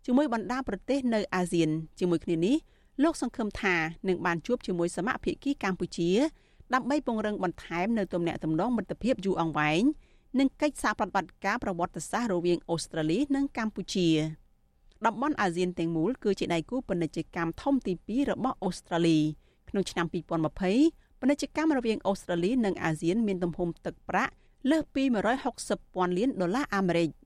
[SPEAKER 4] ជាមួយបណ្ដាប្រទេសនៅអាស៊ានជាមួយគ្នានេះលោកសង្ឃឹមថានឹងបានជួបជាមួយសមាភិកីកម្ពុជាដើម្បីពង្រឹងបន្ថែមនៅទំនាក់ទំនងមិត្តភាពយូរអង្វែងនិងកិច្ចសហប្រតិបត្តិការប្រវត្តិសាស្ត្ររវាងអូស្ត្រាលីនិងកម្ពុជាតំបន់អាស៊ានទាំងមូលគឺជាដៃគូពាណិជ្ជកម្មធំទី2របស់អូស្ត្រាលីក្នុងឆ្នាំ2020ពាណិជ្ជកម្មរវាងអូស្ត្រាលីនិងអាស៊ានមានទំហំទឹកប្រាក់លើសពី160ពាន់លានដុល្លារអាមេរិក។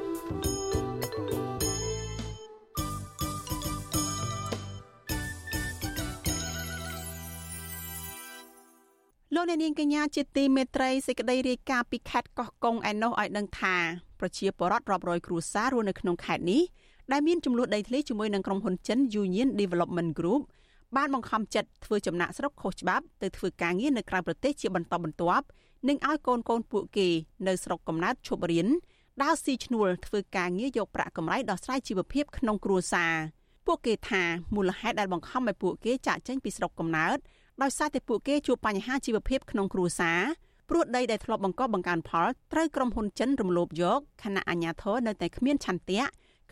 [SPEAKER 4] លោកអ្នកនាងកញ្ញាជាទីមេត្រីសេចក្តីរាយការណ៍ពីខេត្តកោះកុងឯណោះឲ្យដឹងថាប្រជាពលរដ្ឋរាប់រយគ្រួសាររស់នៅក្នុងខេត្តនេះដែលមានចំនួនដីធ្លីជាមួយនឹងក្រុមហ៊ុនចិន Union Development Group បានបង្ខំចិត្តធ្វើចំណាក់ស្រុកខុសច្បាប់ទៅធ្វើការងារនៅក្រៅប្រទេសជាបន្តបន្ទាប់និងឲ្យកូនកូនពួកគេនៅស្រុកកំណើតឈប់រៀនដើរស៊ីឈ្នួលធ្វើការងារយកប្រាក់កម្រៃដោះស្រាយជីវភាពក្នុងគ្រួសារពួកគេថាមូលហេតុដែលបង្ខំឲ្យពួកគេចាក់ចេញពីស្រុកកំណើត ដោយសារតែពួកគេជួបបញ្ហាជីវភាពក្នុងគ្រួសារព្រោះដីដែលធ្លាប់បង្កបង្កើនផលត្រូវក្រុមហ៊ុនចិនរំលោភយកខណៈអាជ្ញាធរនៅតែគ្មានឆន្ទៈ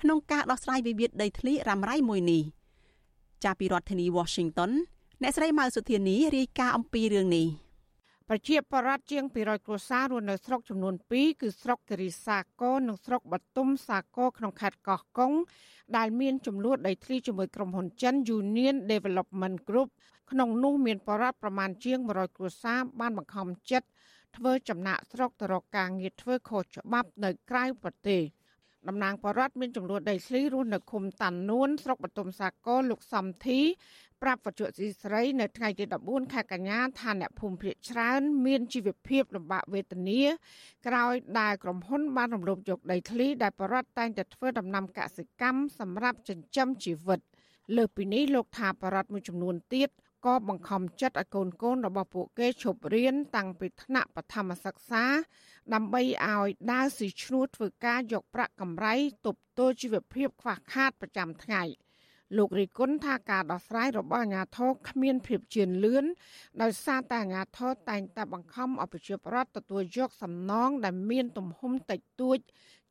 [SPEAKER 4] ក្នុងការដោះស្រាយវិវាទដីធ្លីរ៉ាំរ៉ៃមួយនេះចាប់ពីរដ្ឋធានី Washington អ្នកស្រីម៉ៅសុធានីរាយការណ៍អំពីរឿងនេះ
[SPEAKER 14] ប្រជាប្រដ្ឋជាង200គ្រួសាររស់នៅស្រុកចំនួន2គឺស្រុកគិរីសាគរនិងស្រុកបតុមសាគរក្នុងខេត្តកោះកុងដែលមានចំនួនដីធ្លីជាមួយក្រុមហ៊ុនចិន Union Development Group ក្នុងនោះមានបរិវត្តប្រមាណជាង100គ្រួសារបានបង្ខំចិត្តធ្វើចំណាក់ស្រុកទៅរកការងារធ្វើខុសច្បាប់នៅក្រៅប្រទេស តំណាងបរដ្ឋមានចំនួនដីធ្លីរស់នៅឃុំតាន់នួនស្រុកបតុមសាគរលោកសំធីប្រាប់វត្ថុស៊ីស្រីនៅថ្ងៃទី14ខែកញ្ញាថាអ្នកភូមិភាគច្រើន មានជីវភាពលំបាកវេទនាក្រោយដែលក្រុមហ៊ុនបានរំលោភយកដីធ្លីដែលបរដ្ឋតែងតែធ្វើដំណាំកសិកម្មសម្រាប់ចិញ្ចឹមជីវិត លើពីនេះលោកថាបរដ្ឋមួយចំនួនទៀត ក៏បង្ខំចិត្តឲ្យកូនកូនរបស់ពួកគេឈប់រៀនតាំងពីថ្នាក់បឋមសិក្សា ដើម្បីឲ្យដើរស៊ីឈ្នួលធ្វើការយកប្រាក់កម្រៃទប់ទល់ជីវភាពខ្វះខាតប្រចាំថ្ងៃលោករីគុណថាការដោះស្រាយរបស់អាជ្ញាធរគ្មានភាពជឿនលឿនដោយសារតែអាជ្ញាធរតែងតែបង្ខំឲ្យប្រជាពលរដ្ឋទទួលយកសំណងដែលមានទំហំតិចតួច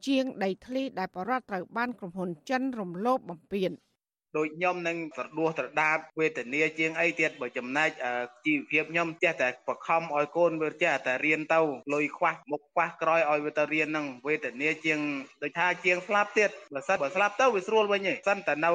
[SPEAKER 14] ជាងដីធ្លីដែលបរដ្ឋត្រូវបានក្រុមហ៊ុនចិនរំលោភបំពាន។
[SPEAKER 15] ដូចខ្ញុំនឹងស្រដួសត្រដាបវេទនាជាងអីទៀតបើចំណែកជីវភាពខ្ញុំចេះតែបខំឲ្យកូនវាចេះតែរៀនទៅលុយខ្វះមុខខ្វះក្រោយឲ្យវាទៅរៀននឹងវេទនាជាងដូចថាជាងស្លាប់ទៀតបើសិនបើស្លាប់ទៅវាស្រួលវិញឯងសិនតែនៅ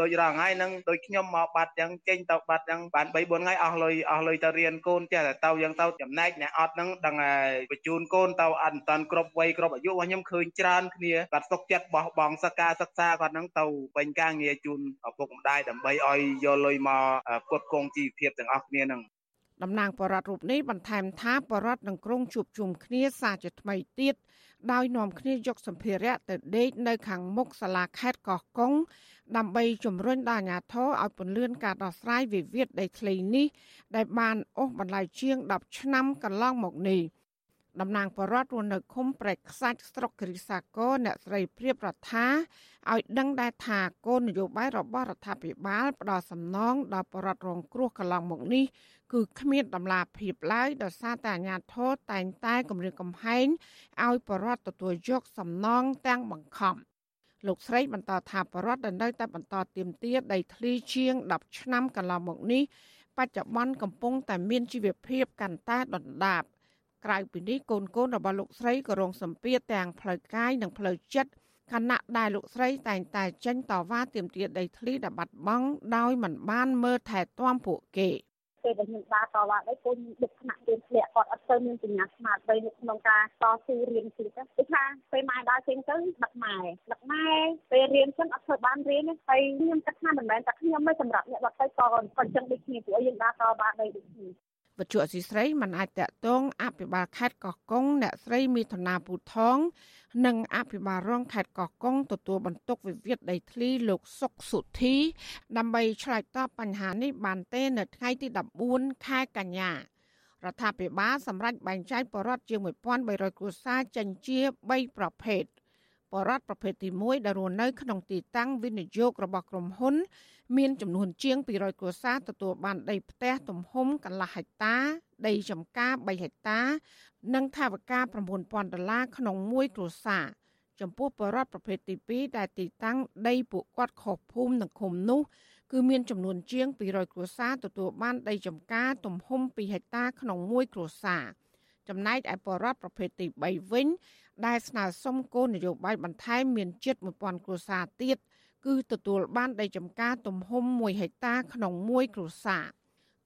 [SPEAKER 15] ដូចរងថ្ងៃហ្នឹងដូចខ្ញុំមកបាត់ចឹងចេញទៅបាត់ចឹងបាន3 4ថ្ងៃអស់លុយអស់លុយទៅរៀនកូនចេះតែទៅយ៉ាងទៅចំណែកអ្នកអត់ហ្នឹងដឹងហើយបញ្ជូនកូនទៅអត់តាន់គ្រប់វ័យគ្រប់អាយុរបស់ខ្ញុំឃើញច្រើនគ្នាគាត់សុកចិត្តបោះបង់សិក្សាសិក្សាគាត់ហ្នឹងទៅពេញការងារជូនឪពុកម្ដាយដើម្បីឲ្យយកលុយមកផ្គត់ផ្គង់ជីវភាពទាំងអស់គ្នានឹង
[SPEAKER 14] តំណាងបរដ្ឋរូបនេះបន្ថែមថាបរដ្ឋនឹងក្រុងជួបជុំគ្នាសាជាថ្មីទៀតដោយនាំគ្នាយកសម្ភារៈទៅដេកនៅខាងមុខសាលាខេត្តកោះកុងដើម្បីជំរុញដល់អាជ្ញាធរឲ្យពន្យាការដោះស្រាយវិវាទដីធ្លីនេះដែលបានអូសបន្លាយជាង10ឆ្នាំកន្លងមកនេះ។ តំណាងបរដ្ឋរស់នៅឃុំព្រែកខ្សាច់ស្រុកគិរីសាគរអ្នកស្រីព្រៀបរដ្ឋាឲ្យដឹងដែរថាគោលនយោបាយរបស់រដ្ឋាភិបាលផ្ដល់សំណងដល់បរដ្ឋរងគ្រោះកន្លងមកនេះគឺគ្មានដំណាភាពឡើយដោយសារតែអាជ្ញាធរតែងតែគម្រាមកំហែងឲ្យបរដ្ឋទទួលយកសំណងទាំងបង្ខំលោកស្រីបន្តថាបរដ្ឋដែលនៅតែបន្តទៀមទាដីធ្លីជាង10ឆ្នាំកន្លងមកនេះបច្ចុប្បន្នកំពុងតែមានជីវភាពកាន់តែដុនដាប ក្រៅពីនេះកូនកូនរបស់លោកស្រីក៏រងសម្ពាធទាំងផ្លូវកាយនិងផ្លូវចិត្តខណៈដែលលោកស្រីតែងតែចេញតវ៉ាទាមទារដីធ្លីដែលបាត់បង់ដោយមិនបានមើលថែទាំពួកគេ
[SPEAKER 6] ពេលដែលខ្ញុំដើរតវ៉ាដែរកូនដឹកថ្នាក់រៀនធ្លាក់គាត់អត់ទៅមានបញ្ញាស្មារតីនៅក្នុងការតស៊ូរៀនទៀតគឺថាពេលម៉ែដើរចេញទៅដឹកម៉ែដឹកម៉ែពេលរៀនចឹងអត់ធ្វើបានរៀនទេហើយខ្ញុំគិតថាមិនមែនតែខ្ញុំទេសម្រាប់អ្នកដទៃក៏ក៏ចឹងដូចគ្នាព្រោះយើងដើរតវ៉ាដែរដូចគ្នា
[SPEAKER 14] វិទ្យុអសីស្រីមិនអាចតកតងអភិបាលខេត្តកោះកុងអ្នកស្រីមីធនាពូថង និងអភិបាលរងខេត្តកោះកុងទទួលបន្ទុកវិវាទដីធ្លីលោកសុកសុធី ដើម្បីឆ្លើយតបបញ្ហានេះបានទេនៅថ្ងៃទី14ខែកញ្ញារដ្ឋាភិបាលសម្រេចបែងចែកបរិវត្តជាង1300គ្រួសារចេញជា3ប្រភេទ បរិវត្តប្រភេទទី1ដែលរស់នៅក្នុងទីតាំងវិនិយោគរបស់ក្រុមហ៊ុន មានចំនួនជាង200គ្រួសារទទួលបានដីផ្ទះទំហំកន្លះហិកតា ដីចម្ការ3ហិកតា និងថវិកា9000ដុល្លារក្នុងមួយគ្រួសារចំពោះបរិវត្តប្រភេទទី2ដែលទីតាំងដីពួកគាត់ខុសភូមិនិងឃុំនោះគឺមានចំនួនជាង200គ្រួសារទទួលបានដីចម្ការទំហំ2ហិកតាក្នុងមួយគ្រួសារចំណែកឯបរិវត្តប្រភេទទី3វិញ ដែលស្នើសុំគោលនយោបាយបន្ថែមមានជិត1000គ្រួសារទៀតគឺទទួលបានដីចម្ការទំហំ1ហិកតាក្នុងមួយគ្រួសារ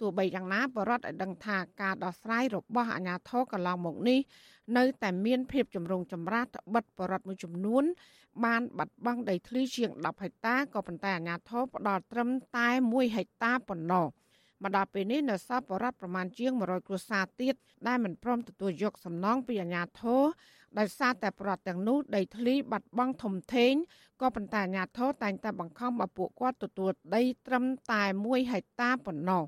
[SPEAKER 14] ទោះបីយ៉ាងណាបរដ្ឋឲ្យដឹងថាការដោះស្រាយរបស់អាជ្ញាធរកន្លងមកនេះនៅតែមានភាពចម្រូងចម្រាសត្បិតបរដ្ឋមួយចំនួន បានបាត់បង់ដីធ្លីជាង10ហិកតាក៏ប៉ុន្តែអាជ្ញាធរផ្ដល់ត្រឹមតែ1ហិកតាប៉ុណ្ណោះ មកដល់ពេលនេះនៅសល់បរដ្ឋប្រមាណជាង100គ្រួសារទៀតដែលមិនព្រមទទួលយកសំណងពីអាជ្ញាធរដោយសារតែប្រដ្ឋទាំងនោះដីធ្លីបាត់បង់ធំធេងក៏ប៉ុន្តែអាជ្ញាធរតែងតែបង្ខំឲ្យពួកគាត់ទទួលដីត្រឹមតែ1ហិកតាប៉ុណ្ណោះ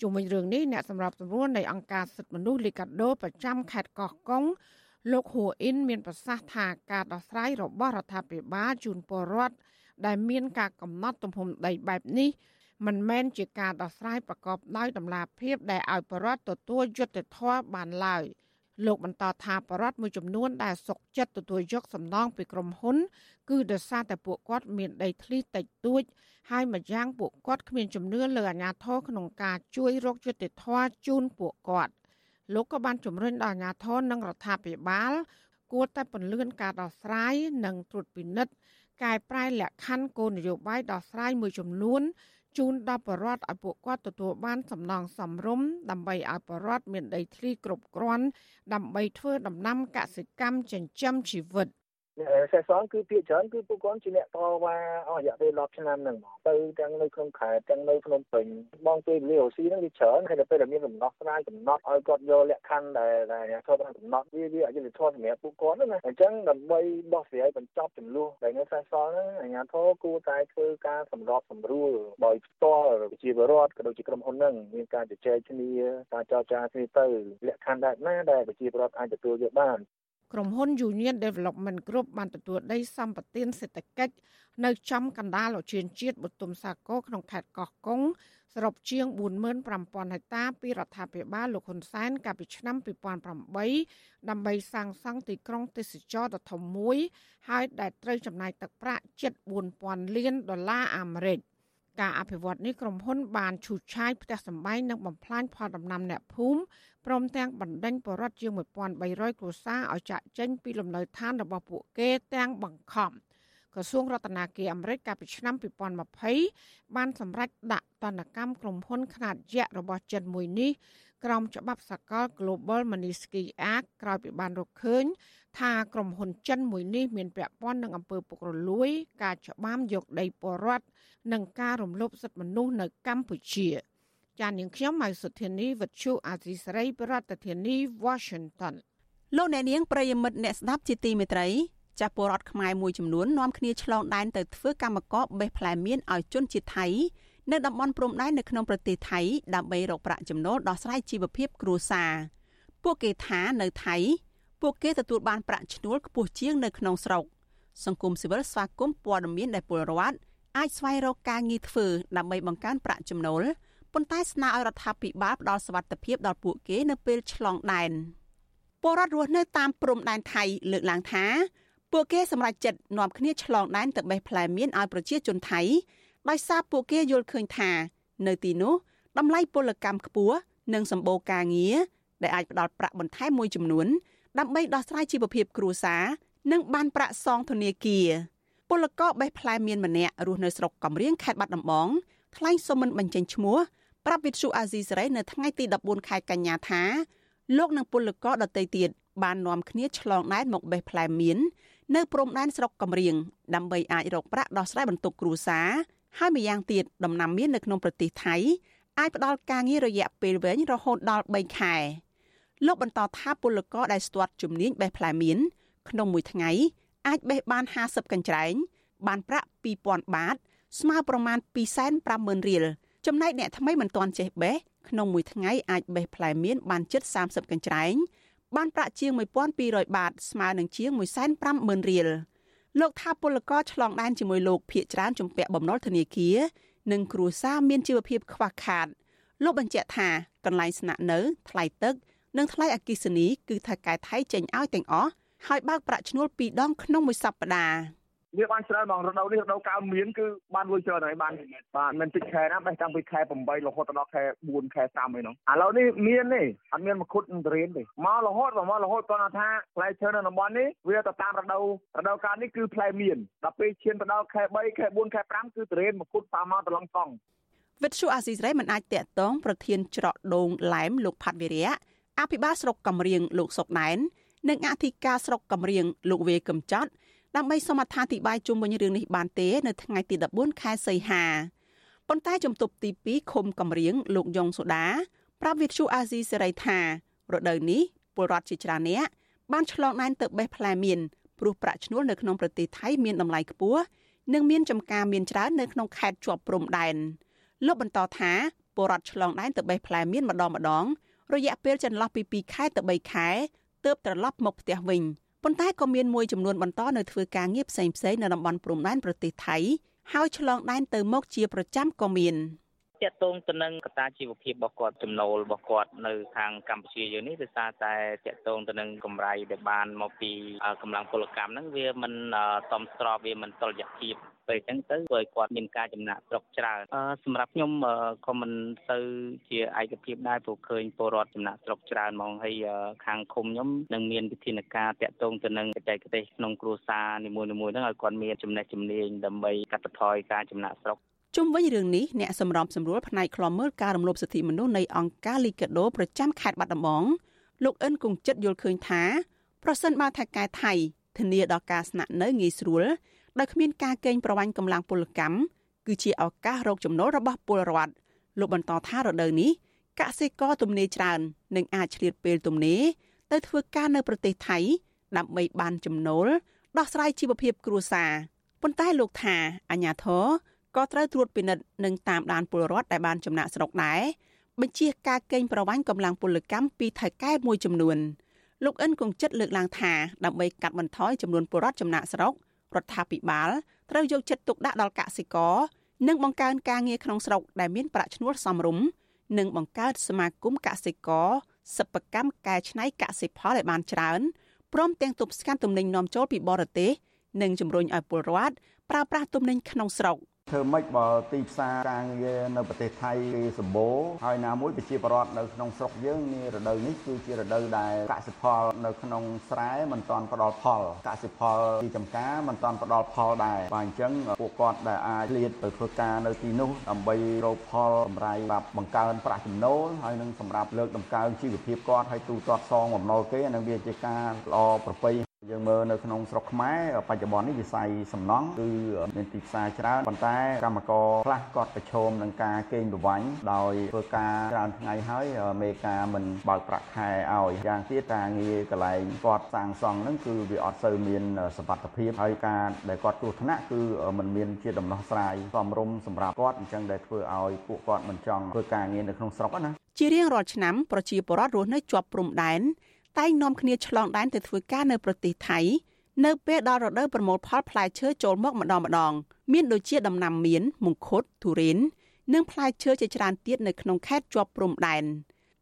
[SPEAKER 14] ជុំវិញរឿងនេះអ្នកសម្របសម្រួលនៃអង្គការសិទ្ធិមនុស្សលីកាដូប្រចាំខេត្តកោះកុងលោកហួអ៊ីនមានប្រសាសន៍ថាការដោះស្រាយរបស់រដ្ឋាភិបាលជូនពលរដ្ឋដែលមានការកំណត់ទំហំដីបែបនេះ មិនមែនជាការដោះស្រាយប្រកបដោយតម្លាភាពដែលឲ្យប្រជាពលរដ្ឋទទួលយុត្តិធម៌បានឡើយ។លោកបន្តថាបរដ្ឋមួយចំនួនដែលសុកចិត្តទទួលយកសំណងពីក្រុមហ៊ុន គឺដោយសារតែពួកគាត់មានដីធ្លីតិចតួច ហើយម្យ៉ាងពួកគាត់គ្មានជំនឿលើអាជ្ញាធរក្នុងការជួយរកយុត្តិធម៌ជូនពួកគាត់លោកក៏បានជំរុញដល់អាជ្ញាធរនិងរដ្ឋាភិបាល គួរតែពន្លឿនការដោះស្រាយនិងត្រួតពិនិត្យកែប្រែលក្ខខណ្ឌគោលនយោបាយដោះស្រាយមួយចំនួន ជូនដល់ប្រជាពលរដ្ឋឲ្យពួកគាត់ទទួលបានសំណងសមរម្យដើម្បីឲ្យប្រជាពលរដ្ឋមានដីធ្លីគ្រប់គ្រាន់ដើម្បីធ្វើដំណាំកសិកម្មចិញ្ចឹមជីវិត
[SPEAKER 16] អ្នក សេះសងគឺភាគច្រើនគឺពួកគាត់ជាអ្នកតវ៉ាអស់រយៈពេល10ឆ្នាំហ្នឹងមកទៅទាំងនៅក្នុងខេត្តទាំងនៅភ្នំពេញបងពេលវេលាអូស៊ីហ្នឹងវាច្រើនហើយដល់ពេលដែលមានដំណោះស្រាយកំណត់ឲ្យគាត់យកលក្ខខណ្ឌដែលដែលអ្នកធ្វើបានកំណត់វាវាអយុត្តិធម៌សម្រាប់ពួកគាត់ណាអញ្ចឹងដើម្បីដោះស្រាយបញ្ចប់ចំនួនដែលនៅសេះសងហ្នឹងអាជ្ញាធរគួរតែធ្វើការសម្របសម្រួលដោយផ្ទាល់ប្រជាពលរដ្ឋក៏ដូចជាក្រុមហ៊ុនហ្នឹងមានការជជែកគ្នាការចរចាគ្នាទៅលក្ខខណ្ឌបែបណាដែលប្រជាពលរដ្ឋអាចទទួលយកបាន
[SPEAKER 14] ក្រុមហ៊ុន Union Development Group បានទទួលដីសម្បត្តិសេដ្ឋកិច្ចនៅចំកណ្ដាលឧទ្យានជាតិបទុមសាគរក្នុងខេត្តកោះកុងសរុបជាង45000ហិកតាពីរដ្ឋាភិបាលលោកហ៊ុនសែនកាលពីឆ្នាំ2008ដើម្បីសាងសង់ទីក្រុងទេសចរដ៏ធំមួយ ហើយដែលត្រូវចំណាយទឹកប្រាក់ជិត4000លានដុល្លារអាមេរិក ការអភិវឌ្ឍនេះក្រុមហ៊ុនបានឈូសឆាយផ្ទះសម្បែងនិងបំផ្លាញផលដំណាំអ្នកភូមិព្រមទាំងបណ្ដេញបរិវត្តជាង1300គ្រួសារឲ្យចាក់ចេញពីលំនៅឋានរបស់ពួកគេទាំងបង្ខំក្រសួងរដ្ឋាភិបាលអាមេរិកកាលពីឆ្នាំ2020បានសម្រេចដាក់ទណ្ឌកម្មក្រុមហ៊ុនខ្នាតយក្សរបស់ចិនមួយនេះក្រោមច្បាប់សកល Global Magnitsky Act ក្រោយពីបានរកឃើញ ថាក្រុមហ៊ុនចិនមួយនេះមានពាក់ព័ន្ធនឹងអំពើពុករលួយ ការច្បាមយកដីពលរដ្ឋនិងការរំលោភសិទ្ធិមនុស្សនៅកម្ពុជា។ចាននាងខ្ញុំម៉ៅសុធានីវិទ្យុអាស៊ីសេរីប្រធានាធិបតី Washington
[SPEAKER 4] លោកអ្នកនាងប្រិយមិត្តអ្នកស្ដាប់ជាទីមេត្រីចាស់ពលរដ្ឋខ្មែរមួយចំនួននាំគ្នាឆ្លងដែនទៅធ្វើកម្មករបេះផ្លែមៀនឲ្យជនជាតិថៃនៅតំបន់ព្រំដែននៅក្នុងប្រទេសថៃដើម្បីរកប្រាក់ចំណូលដោះស្រាយជីវភាពគ្រួសារពួកគេថានៅថៃ ពួកគេទទួលបានប្រាក់ឈ្នួលខ្ពស់ជាងនៅក្នុងស្រុកសង្គមស៊ីវិលស្វាគមន៍ព័ត៌មានដែលពលរដ្ឋអាចស្វែងរកការងារធ្វើដើម្បីបង្កើនប្រាក់ចំណូលប៉ុន្តែស្នើឲ្យរដ្ឋាភិបាលផ្ដល់សវត្ថិភាពដល់ពួកគេនៅពេលឆ្លងដែនពលរដ្ឋរស់នៅតាមព្រំដែនថៃលើកឡើងថាពួកគេសម្រេចចិត្តនាំគ្នាឆ្លងដែនទៅបេះផ្លែមៀនឲ្យប្រជាជនថៃដោយសារពួកគេយល់ឃើញថា នៅទីនោះតម្លៃពលកម្មខ្ពស់និងសម្បូរការងារដែលអាចផ្ដល់ប្រាក់បន្ថែមមួយចំនួន ដើម្បីដោះស្រាយជីវភាពគ្រួសារនិងបានប្រាក់សងធនាគារពលករបេះផ្លែមៀនម្នាក់រស់នៅស្រុកកំរៀងខេត្តបាត់ដំបងថ្លែងសុំមិនបញ្ចេញឈ្មោះប្រាប់វិទ្យុអាស៊ីសេរីនៅថ្ងៃទី14ខែកញ្ញាថាលោកនិងពលករដទៃទៀតបាននាំគ្នាឆ្លងដែនមកបេះផ្លែមៀននៅព្រំដែនស្រុកកំរៀងដើម្បីអាចរកប្រាក់ដោះស្រាយបន្ទុកគ្រួសារហើយម្យ៉ាងទៀតដំណាំមៀននៅក្នុងប្រទេសថៃអាចផ្ដល់ការងាររយៈពេលវែងរហូតដល់3ខែ លោកបន្តថាពលករដែលស្ទាត់ជំនាញបេះផ្លែមៀនក្នុងមួយថ្ងៃអាចបេះបាន50កញ្ច្រែងបានប្រាក់2000បាត ស្មើប្រមាណ250,000រៀលចំណែកអ្នកថ្មីមិនទាន់ចេះបេះក្នុងមួយថ្ងៃអាចបេះផ្លែមៀនបានជិត30កញ្ច្រែងបានប្រាក់ជាង1200បាត ស្មើនឹងជាង150,000រៀលលោកថាពលករឆ្លងដែនជាមួយលោកភៀកច្រើនជំពាក់បំណុលធនាគារនិងគ្រួសារមានជីវភាពខ្វះខាតលោកបញ្ជាក់ថាកន្លែងស្នាក់នៅថ្លៃទឹក និងថ្លៃអគិសនីគឺថៅកែថៃចេញឲ្យទាំងអស់ហើយបើកប្រាក់ឈ្នួល2ដងក្នុងមួយសប្តាហ៍
[SPEAKER 16] វាបានច្រើនហ្មងរដូវនេះរដូវកាលមានគឺបានលុយច្រើនហើយបានបាទមិនតិចខែណាបេះតាំងពីខែ8រហូតដល់ខែ4ខែ5ហើយហ្នឹងឥឡូវនេះមានទេអត់មានមកខុតនឹងរៀនទេមករហូតមករហូតគាត់ថាផ្លែឈើនៅតំបន់នេះវាទៅតាមរដូវរដូវកាលនេះគឺផ្លែមានដល់ពេលឈានទៅដល់ខែ3ខែ4ខែ5គឺតរៀនមកខុតតាមមកត្រឡងកង់
[SPEAKER 4] វិទ្យុអាស៊ីសេរីមិនអាចតាក់ទងប្រធានច្រកដូងឡែមលោកផាត់វិរៈ អភិបាលស្រុកកំរៀងលោកសុកណែននិងអធិការស្រុកកំរៀងលោកវេកំចត់ដើម្បីសូមអត្ថាធិប្បាយជុំវិញរឿងនេះបានទេ នៅថ្ងៃទី14ខែសីហាប៉ុន្តែជំទប់ទី2ឃុំកំរៀងលោកយ៉ុងសូដាប្រាប់វិទ្យុអាស៊ីសេរីថារដូវនេះពលរដ្ឋជាច្រើនអ្នកបានឆ្លងដែនទៅបេះផ្លែមៀនព្រោះប្រាក់ឈ្នួលនៅក្នុងប្រទេសថៃមានតម្លៃខ្ពស់និងមានចំការមានច្រើននៅក្នុងខេត្តជាប់ព្រំដែនលោកបន្តថាពលរដ្ឋឆ្លងដែនទៅបេះផ្លែមៀនម្ដងម្ដង រយៈពេលចន្លោះពី2ខែទៅ3ខែទើបត្រឡប់មកផ្ទះវិញប៉ុន្តែក៏មានមួយចំនួនបន្តនៅធ្វើការងារផ្សេងផ្សេងនៅតំបន់ព្រំដែនប្រទេសថៃហើយឆ្លងដែនទៅមកជាប្រចាំក៏មាន
[SPEAKER 17] តកតងទៅនឹងកត្តាជីវភាពរបស់គាត់ចំណូលរបស់គាត់នៅខាងកម្ពុជាយើងនេះដោយសារតែតកតងទៅនឹងកម្រៃដែលបានមកពីកម្លាំងពលកម្មហ្នឹងវាមិនសមស្របវាមិនតុល្យភាពពេលអញ្ចឹងទៅធ្វើឲ្យគាត់មានការចំណាក់ស្រុកច្រើនសម្រាប់ខ្ញុំក៏មិនទៅជាឯកភាពដែរព្រោះឃើញពលរដ្ឋចំណាក់ស្រុកច្រើនហ្មងហើយខាងឃុំខ្ញុំនឹងមានវិធានការតាក់ទងទៅនឹងបច្ចេកទេសក្នុងគ្រួសារនីមួយៗហ្នឹងឲ្យគាត់មានចំណេះជំនាញដើម្បីកាត់បន្ថយការចំណាក់ស្រុក
[SPEAKER 4] ជុំវិញរឿងនេះអ្នកសម្របសម្រួលផ្នែកខ្លំមើលការរំលោភសិទ្ធិមនុស្សនៃអង្គការលីកាដូប្រចាំខេត្តបាត់ដំបងលោកអិនគង្ជិតយល់ឃើញថាប្រសិនបើថៃកែថៃធានាដល់ការស្នាក់នៅងាយស្រួល ដោយគ្មានការកេងប្រវ័ញ្ចកម្លាំងពលកម្មគឺជាឱកាសរកចំណូលរបស់ពលរដ្ឋលោកបន្តថារដូវនេះកសិករទំនេរច្រើននឹងអាចឆ្លៀតពេលទំនេរទៅធ្វើការនៅប្រទេសថៃ ដើម្បីបានចំណូលដោះស្រាយជីវភាពគ្រួសារប៉ុន្តែលោកថាអាញាធរក៏ត្រូវត្រួតពិនិត្យនិងតាមដានពលរដ្ឋដែលបានចំណាក់ស្រុកដែរបញ្ជាការកេងប្រវ័ញ្ចកម្លាំងពលកម្មពីថៅកែមួយចំនួនលោកអិនគង្ជិតលើកឡើងថាដើម្បីកាត់បន្ថយចំនួនពលរដ្ឋចំណាក់ស្រុក រដ្ឋាភិបាលត្រូវយកចិត្តទុកដាក់ដល់កសិករនិងបង្កើនការងារក្នុងស្រុកដែលមានប្រាក់ឈ្នួលសមរម្យនិងបង្កើតសមាគមកសិករសិប្បកម្មកែច្នៃកសិផលឲ្យបានច្រើនព្រមទាំងទប់ស្កាត់ទំនិញនាំចូលពីបរទេសនិងជំរុញឲ្យពលរដ្ឋប្រើប្រាស់ទំនិញក្នុងស្រុក។
[SPEAKER 18] ធ្វើម៉េចបើទីផ្សារការងារនៅប្រទេសថៃគេសម្បូរហើយណាមួយប្រជាពលរដ្ឋនៅក្នុងស្រុកយើងនារដូវនេះគឺជារដូវដែលកសិផល នៅក្នុងស្រែមិនទាន់ផ្ដល់ផលកសិផលទីចំការមិនទាន់ផ្ដល់ផលដែរបាទអញ្ចឹងពួកគាត់ដែលអាចលាតទៅធ្វើការនៅទីនោះដើម្បីរកផលកម្រៃសម្រាប់បង្កើនប្រាក់ចំណូលហើយនឹងសម្រាប់លើកតម្កើងជីវភាពគាត់ហើយទូទាត់សងបំណុលគេនឹងវាជាការល្អប្រពៃ យើងមើលនៅក្នុងស្រុកខ្មែរបច្ចុប្បន្ននេះវិស័យសំណង់គឺមានទីផ្សារច្រើនប៉ុន្តែកម្មករខ្លះគាត់ប្រឈមនឹងការកេងប្រវ័ញ្ចដោយធ្វើការច្រើនថ្ងៃហើយមេការមិនបើកប្រាក់ខែឲ្យយ៉ាងទៀតការងារកន្លែងគាត់សាងសង់ហ្នឹងគឺវាអត់សូវមានសមត្ថភាពហើយការដែលគាត់គ្រោះថ្នាក់គឺมันមានជាដំណោះស្រាយសមរម្យសម្រាប់គាត់អញ្ចឹងដែលធ្វើឲ្យពួកគាត់មិនចង់ធ្វើការងារនៅក្នុងស្រុកណា
[SPEAKER 4] ជារៀងរាល់ឆ្នាំប្រជាពលរដ្ឋរស់នៅជាប់ព្រំដែន តែងនាំគ្នាឆ្លងដែនទៅធ្វើការនៅប្រទេសថៃនៅពេលដល់រដូវប្រមូលផលផ្លែឈើចូលមកម្ដងម្ដង មានដូចជាដំណាំមៀនមង្ឃុតទុរេននិងផ្លែឈើជាច្រើនទៀតនៅក្នុងខេត្តជាប់ព្រំដែន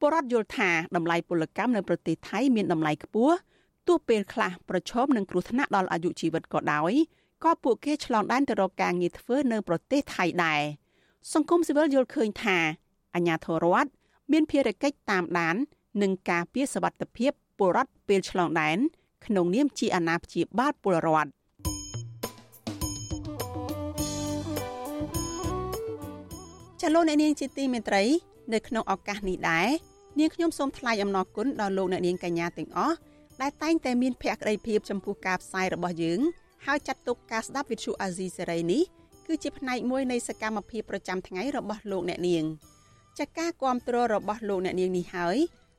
[SPEAKER 4] បរដ្ឋយល់ថាតម្លៃពលកម្មនៅប្រទេសថៃមានតម្លៃខ្ពស់ទោះពេលខ្លះប្រឈមនឹងគ្រោះថ្នាក់ដល់អាយុជីវិតក៏ដោយក៏ពួកគេឆ្លងដែនទៅរកការងារធ្វើនៅប្រទេសថៃដែរសង្គមស៊ីវិលយល់ឃើញថាអាញាធរដ្ឋមានភារកិច្ចតាមដាន និងការពារសវត្ថិភាពពលរដ្ឋពេលឆ្លងដែនក្នុងនាមជាអាណាព្យាបាលពលរដ្ឋចលនានាងជាទីមេត្រី នៅក្នុងឱកាសនេះដែរនាងខ្ញុំសូមថ្លែងអំណរគុណដល់លោកអ្នកនាងកញ្ញាទាំងអស់ដែលតែងតែមានភក្ដីភាពចំពោះការផ្សាយរបស់យើងហើយចាត់ទុកការស្ដាប់វិទ្យុអាស៊ីសេរីនេះគឺជាផ្នែកមួយនៃសកម្មភាពប្រចាំថ្ងៃរបស់លោកអ្នកនាងចាការគ្រប់គ្រងរបស់លោកអ្នកនាងនេះហើយ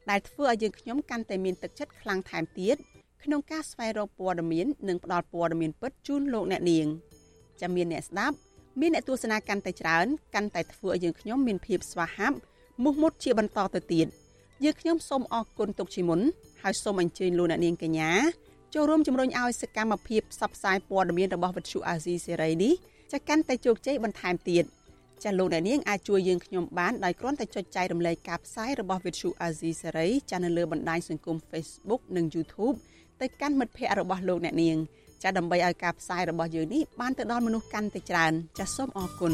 [SPEAKER 4] ដែលធ្វើឲ្យយើងខ្ញុំកាន់តែមានទឹកចិត្តខ្លាំងថែមទៀតក្នុងការស្វែងរកព័ត៌មាននិងផ្តល់ព័ត៌មានពិតជូនលោកអ្នកនាងចាំមានអ្នកស្ដាប់មានអ្នកទស្សនាកាន់តែច្រើនកាន់តែធ្វើឲ្យយើងខ្ញុំមានភាពស្វាហាប់មោះមុតជាបន្តទៅទៀតយើងខ្ញុំសូមអរគុណទុកជាមុនហើយសូមអញ្ជើញលោកអ្នកនាងកញ្ញាចូលរួមជំរុញឲ្យសកម្មភាពផ្សព្វផ្សាយព័ត៌មានរបស់វិទ្យុអាស៊ីសេរីនេះចាកាន់តែជោគជ័យបន្ថែមទៀត។ ចាលោកអ្នកនាងអាចជួយយើងខ្ញុំបានដោយគ្រាន់តែចុចចែករំលែកការផ្សាយរបស់ Vithu Azizi Serai ចានៅលើបណ្ដាញសង្គម Facebook និង YouTube ទៅកាន់មិត្តភ័ក្តិរបស់លោកអ្នកនាងចាដើម្បីឲ្យការផ្សាយរបស់យើងនេះបានទៅដល់មនុស្សកាន់តែច្រើន ចាសូមអរគុណ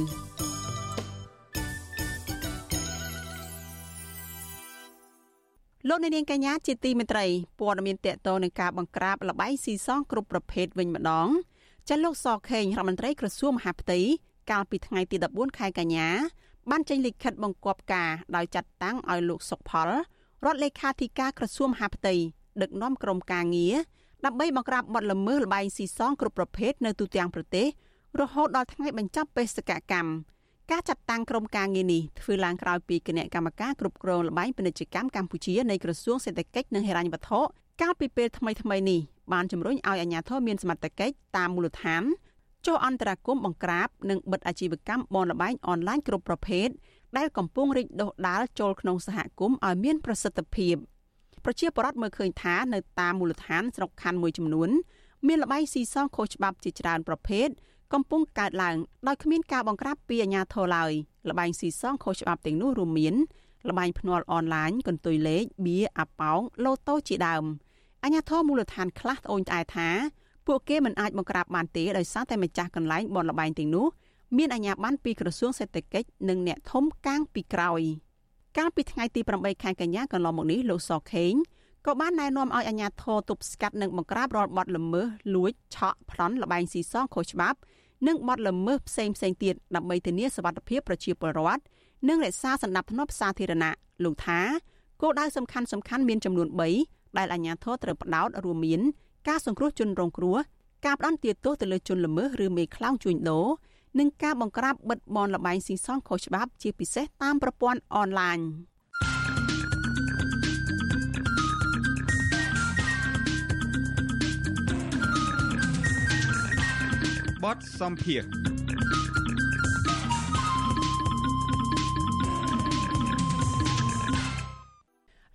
[SPEAKER 4] លោកអ្នកនាងកញ្ញាជាទីមេត្រីព័ត៌មានតកតនឹងការបង្ក្រាបលបែងស៊ីសងគ្រប់ប្រភេទវិញម្ដងចាលោកសខេងរដ្ឋមន្ត្រីក្រសួងមហាផ្ទៃ កាលពីថ្ងៃទី14ខែកញ្ញាបានចេញលិខិតបង្គាប់ការដោយចាត់តាំងឲ្យលោកសុកផលរដ្ឋលេខាធិការក្រសួងមហាផ្ទៃដឹកនាំក្រុមការងារដើម្បីបង្ក្រាបបទល្មើសល្បែងស៊ីសងគ្រប់ប្រភេទនៅទូទាំងប្រទេសរហូតដល់ថ្ងៃបញ្ចប់បេសកកម្មការចាត់តាំងក្រុមការងារនេះធ្វើឡើងក្រោយពីគណៈកម្មការគ្រប់គ្រងល្បែងពាណិជ្ជកម្មកម្ពុជានៃក្រសួងសេដ្ឋកិច្ចនិងហិរញ្ញវត្ថុកាលពីពេលថ្មីៗនេះបានជំរុញឲ្យអាជ្ញាធរមានសមត្ថកិច្ចតាមមូលដ្ឋាន ចុះអន្តរាគមបង្ក្រាបនិងបិទអាជីវកម្មបនលបែងអនឡាញគ្រប់ប្រភេទដែលកំពុងរីកដុះដាលចូលក្នុងសហគមន៍ឲ្យមានប្រសិទ្ធភាពប្រជាពលរដ្ឋមើលឃើញថានៅតាមមូលដ្ឋានស្រុកខណ្ឌមួយចំនួន មានលបែងស៊ីសងខុសច្បាប់ជាច្រើនប្រភេទកំពុងកើតឡើងដោយគ្មានការបង្ក្រាបពីអាជ្ញាធរឡើយលបែងស៊ីសងខុសច្បាប់ទាំងនោះរួមមានលបែងភ្នាល់អនឡាញកន្ទុយលេខបៀអាប៉ោងលូតូជាដើមអាជ្ញាធរមូលដ្ឋានខ្លះត្អូញត្អែថា ពួកគេមិនអាចបង្ក្រាបបានទេដោយសារតែម្ចាស់កន្លែងបនលបែងទាំងនោះមានអាជ្ញាប័ណ្ណពីក្រសួងសេដ្ឋកិច្ចនិងអ្នកធំកាងពីក្រោយកាលពីថ្ងៃទី8ខែកញ្ញាកន្លងមកនេះលោកសខេងក៏បានណែនាំឲ្យអាជ្ញាធរទប់ស្កាត់និងបង្ក្រាបរាល់បទល្មើសលួចឆក់ប្លន់លបែងស៊ីសងខុសច្បាប់និងបទល្មើសផ្សេងផ្សេងទៀតដើម្បីធានាសុវត្ថិភាពប្រជាពលរដ្ឋនិងរក្សាសន្តិភាពសាធារណៈលោកថាគោលដៅសំខាន់សំខាន់មានចំនួន3ដែលអាជ្ញាធរត្រូវផ្ដោតរួមមាន ការសង្គ្រោះជនរងគ្រោះការផ្ដន់ទាទោសទៅលើជនល្មើសឬមេខ្លោងជួញដូរនិងការបង្ក្រាបបិទបនលបែងស៊ីសងខុសច្បាប់ជាពិសេសតាមប្រព័ន្ធអនឡាញ
[SPEAKER 2] បទសំភារ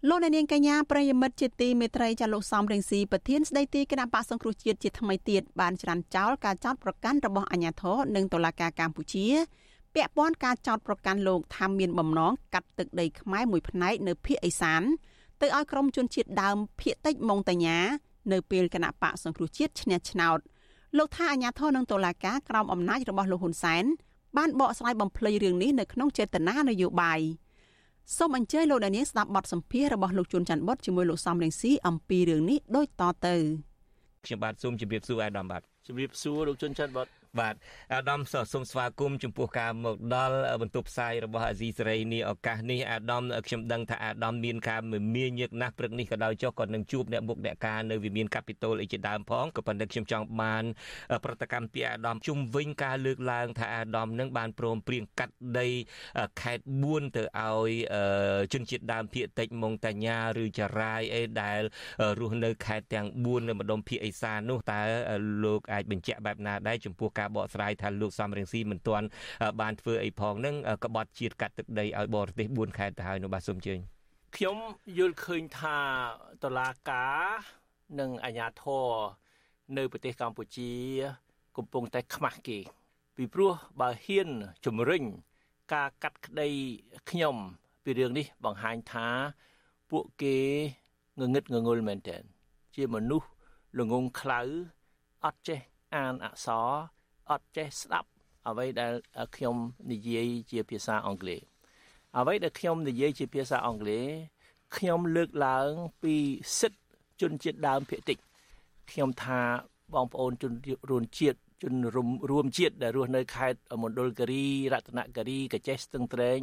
[SPEAKER 4] លោកអ្នកនាងកញ្ញាប្រិយមិត្តជាទីមេត្រីចាលោកសំរងស៊ីប្រធានស្ដីទីគណៈបកសង្គ្រោះជាតិជាថ្មីទៀតបានច្រានចោលការចោទប្រកាន់របស់អាជ្ញាធរនិងតុលាការកម្ពុជាពាក់ព័ន្ធការចោទប្រកាន់លោកថាមានបំណងកាត់ទឹកដីខ្មែរមួយផ្នែកនៅភូមិអេសានទៅឲ្យក្រុមជនជាតិដើមភៀកតិចម៉ុងតាញានៅពេលគណៈបកសង្គ្រោះជាតិឈ្នះឆ្នោតលោកថាអាញាធរនិងតុលាការក្រោមអំណាចរបស់លោកហ៊ុនសែនបានបកស្រាយបំភ្លៃរឿងនេះនៅក្នុងចេតនានយោបាយ សូមអញ្ជើញលោកដានៀងស្ដាប់បទសម្ភាសរបស់លោកជួនច័ន្ទបុតជាមួយលោកសំរងស៊ីអំពីរឿងនេះដូចតទៅ
[SPEAKER 19] ខ្ញុំបាទសូមជម្រាបសួរអាដាមបាទ
[SPEAKER 20] ជម្រាបសួរលោកជួនច័ន្ទបុត
[SPEAKER 19] បាទអាដាមសូមស្វាគមន៍ចំពោះការមកដល់បន្ទប់ផ្សាយរបស់អាស៊ីសេរីនេះឱកាសនេះអាដាមខ្ញុំដឹងថាអាដាមមានការមមាញឹកណាស់ព្រឹកនេះក៏ដោយចុះក៏នឹងជួបអ្នកមុខអ្នកការនៅវិមានកាពីតូលអីជាដើមផងក៏ប៉ុន្តែខ្ញុំចង់បាន ប្រតិកម្មពីអាដាមជុំវិញការលើកឡើងថាអាដាមនឹងបានព្រមព្រៀងកាត់ដីខេត្ត4ទៅឲ្យជនជាតិដើមភាគតិចម៉ុងតាញាឬចារាយអីដែលរស់នៅខេត្តទាំង4នៅម្ដុំភាគឦសាននោះតើលោកអាចបញ្ជាក់បែបណាដែរចំពោះការបកស្រាយថាលោកសំរងស៊ីមិនទាន់បានធ្វើអីផងនឹងក្បត់ជាតិកាត់ទឹកដីឲ្យបរទេស4ខេត្តទៅហើយនោះបាទសូមជើញ
[SPEAKER 20] ខ្ញុំយល់ឃើញថាតឡាការនិងអាជ្ញាធរនៅប្រទេសកម្ពុជា កំពុងតែខ្មាស់គេពីព្រោះបើហ៊ានជំរិញការកាត់ក្តីខ្ញុំពីរឿងនេះបង្ហាញថាពួកគេងងឹតងងុលមែនទែនជាមនុស្សល្ងងខ្លៅអត់ចេះអានអក្សរ អត់ចេះស្ដាប់អ្វីដែលខ្ញុំនិយាយជាភាសាអង់គ្លេសអ្វីដែលខ្ញុំនិយាយជាភាសាអង់គ្លេសខ្ញុំលើកឡើងពីសិទ្ធិជនជាតិដើមភាគតិចខ្ញុំថាបងប្អូនជនរួមជាតិជនរួមជាតិដែលរស់នៅខេត្តមណ្ឌលគិរីរតនគិរីកចេះស្ទឹងត្រែង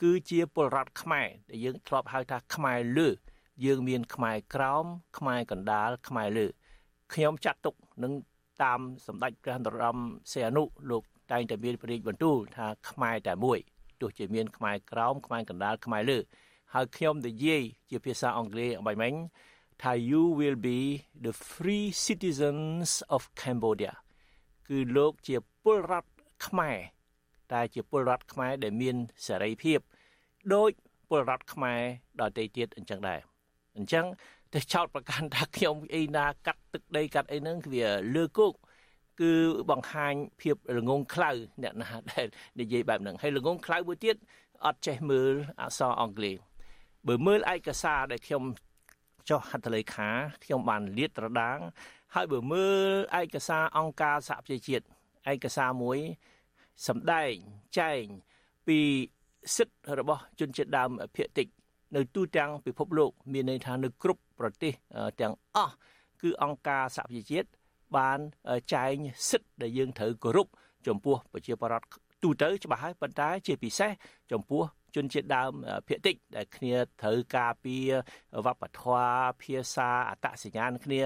[SPEAKER 20] គឺជាពលរដ្ឋខ្មែរដែលយើងធ្លាប់ហៅថាខ្មែរលើយើងមានខ្មែរក្រោមខ្មែរកណ្ដាលខ្មែរលើខ្ញុំចាត់ទុកនឹង តាមសម្ដេចព្រះនរោត្តមសីហនុលោកតែងតែមានព្រះរាជបន្ទូលថាខ្មែរតែមួយទោះជាមានខ្មែរក្រោមខ្មែរកណ្ដាលខ្មែរលើហើយខ្ញុំនិយាយជាភាសាអង់គ្លេសអំបញ្ញថា you will be the free citizens of Cambodia គឺលោកជាពលរដ្ឋខ្មែរតែជាពលរដ្ឋខ្មែរដែលមានសេរីភាពដោយពលរដ្ឋខ្មែរដទៃទៀតអញ្ចឹងដែរអញ្ចឹង តែចោតប្រកាន់ថាខ្ញុំអីណាកាត់ទឹកដីកាត់អីហ្នឹងវាលើគោកគឺបង្ហាញភាពល្ងងខ្លៅអ្នកណាដែលនិយាយបែបហ្នឹងហើយល្ងងខ្លៅមួយទៀតអត់ចេះមើលអក្សរអង់គ្លេសបើមើលឯកសារដែលខ្ញុំចុះហត្ថលេខាខ្ញុំបានលាតត្រដាង ហើយបើមើលឯកសារអង្គការសហប្រជាជាតិឯកសារមួយសម្ដែងចែងពីសិទ្ធិរបស់ជនជាតិដើមភាគតិចនៅទូទាំងពិភពលោក មានន័យថានៅគ្រប់ ប្រទេសទាំងអស់គឺអង្គការសហប្រជាជាតិបានចែងសិទ្ធិដែលយើងត្រូវគោរពចំពោះប្រជាពលរដ្ឋទូទៅច្បាស់ហើយប៉ុន្តែជាពិសេសចំពោះជនជាតិដើមភាគតិចដែលគ្នាត្រូវការពារវប្បធម៌ភាសាអត្តសញ្ញាណគ្នា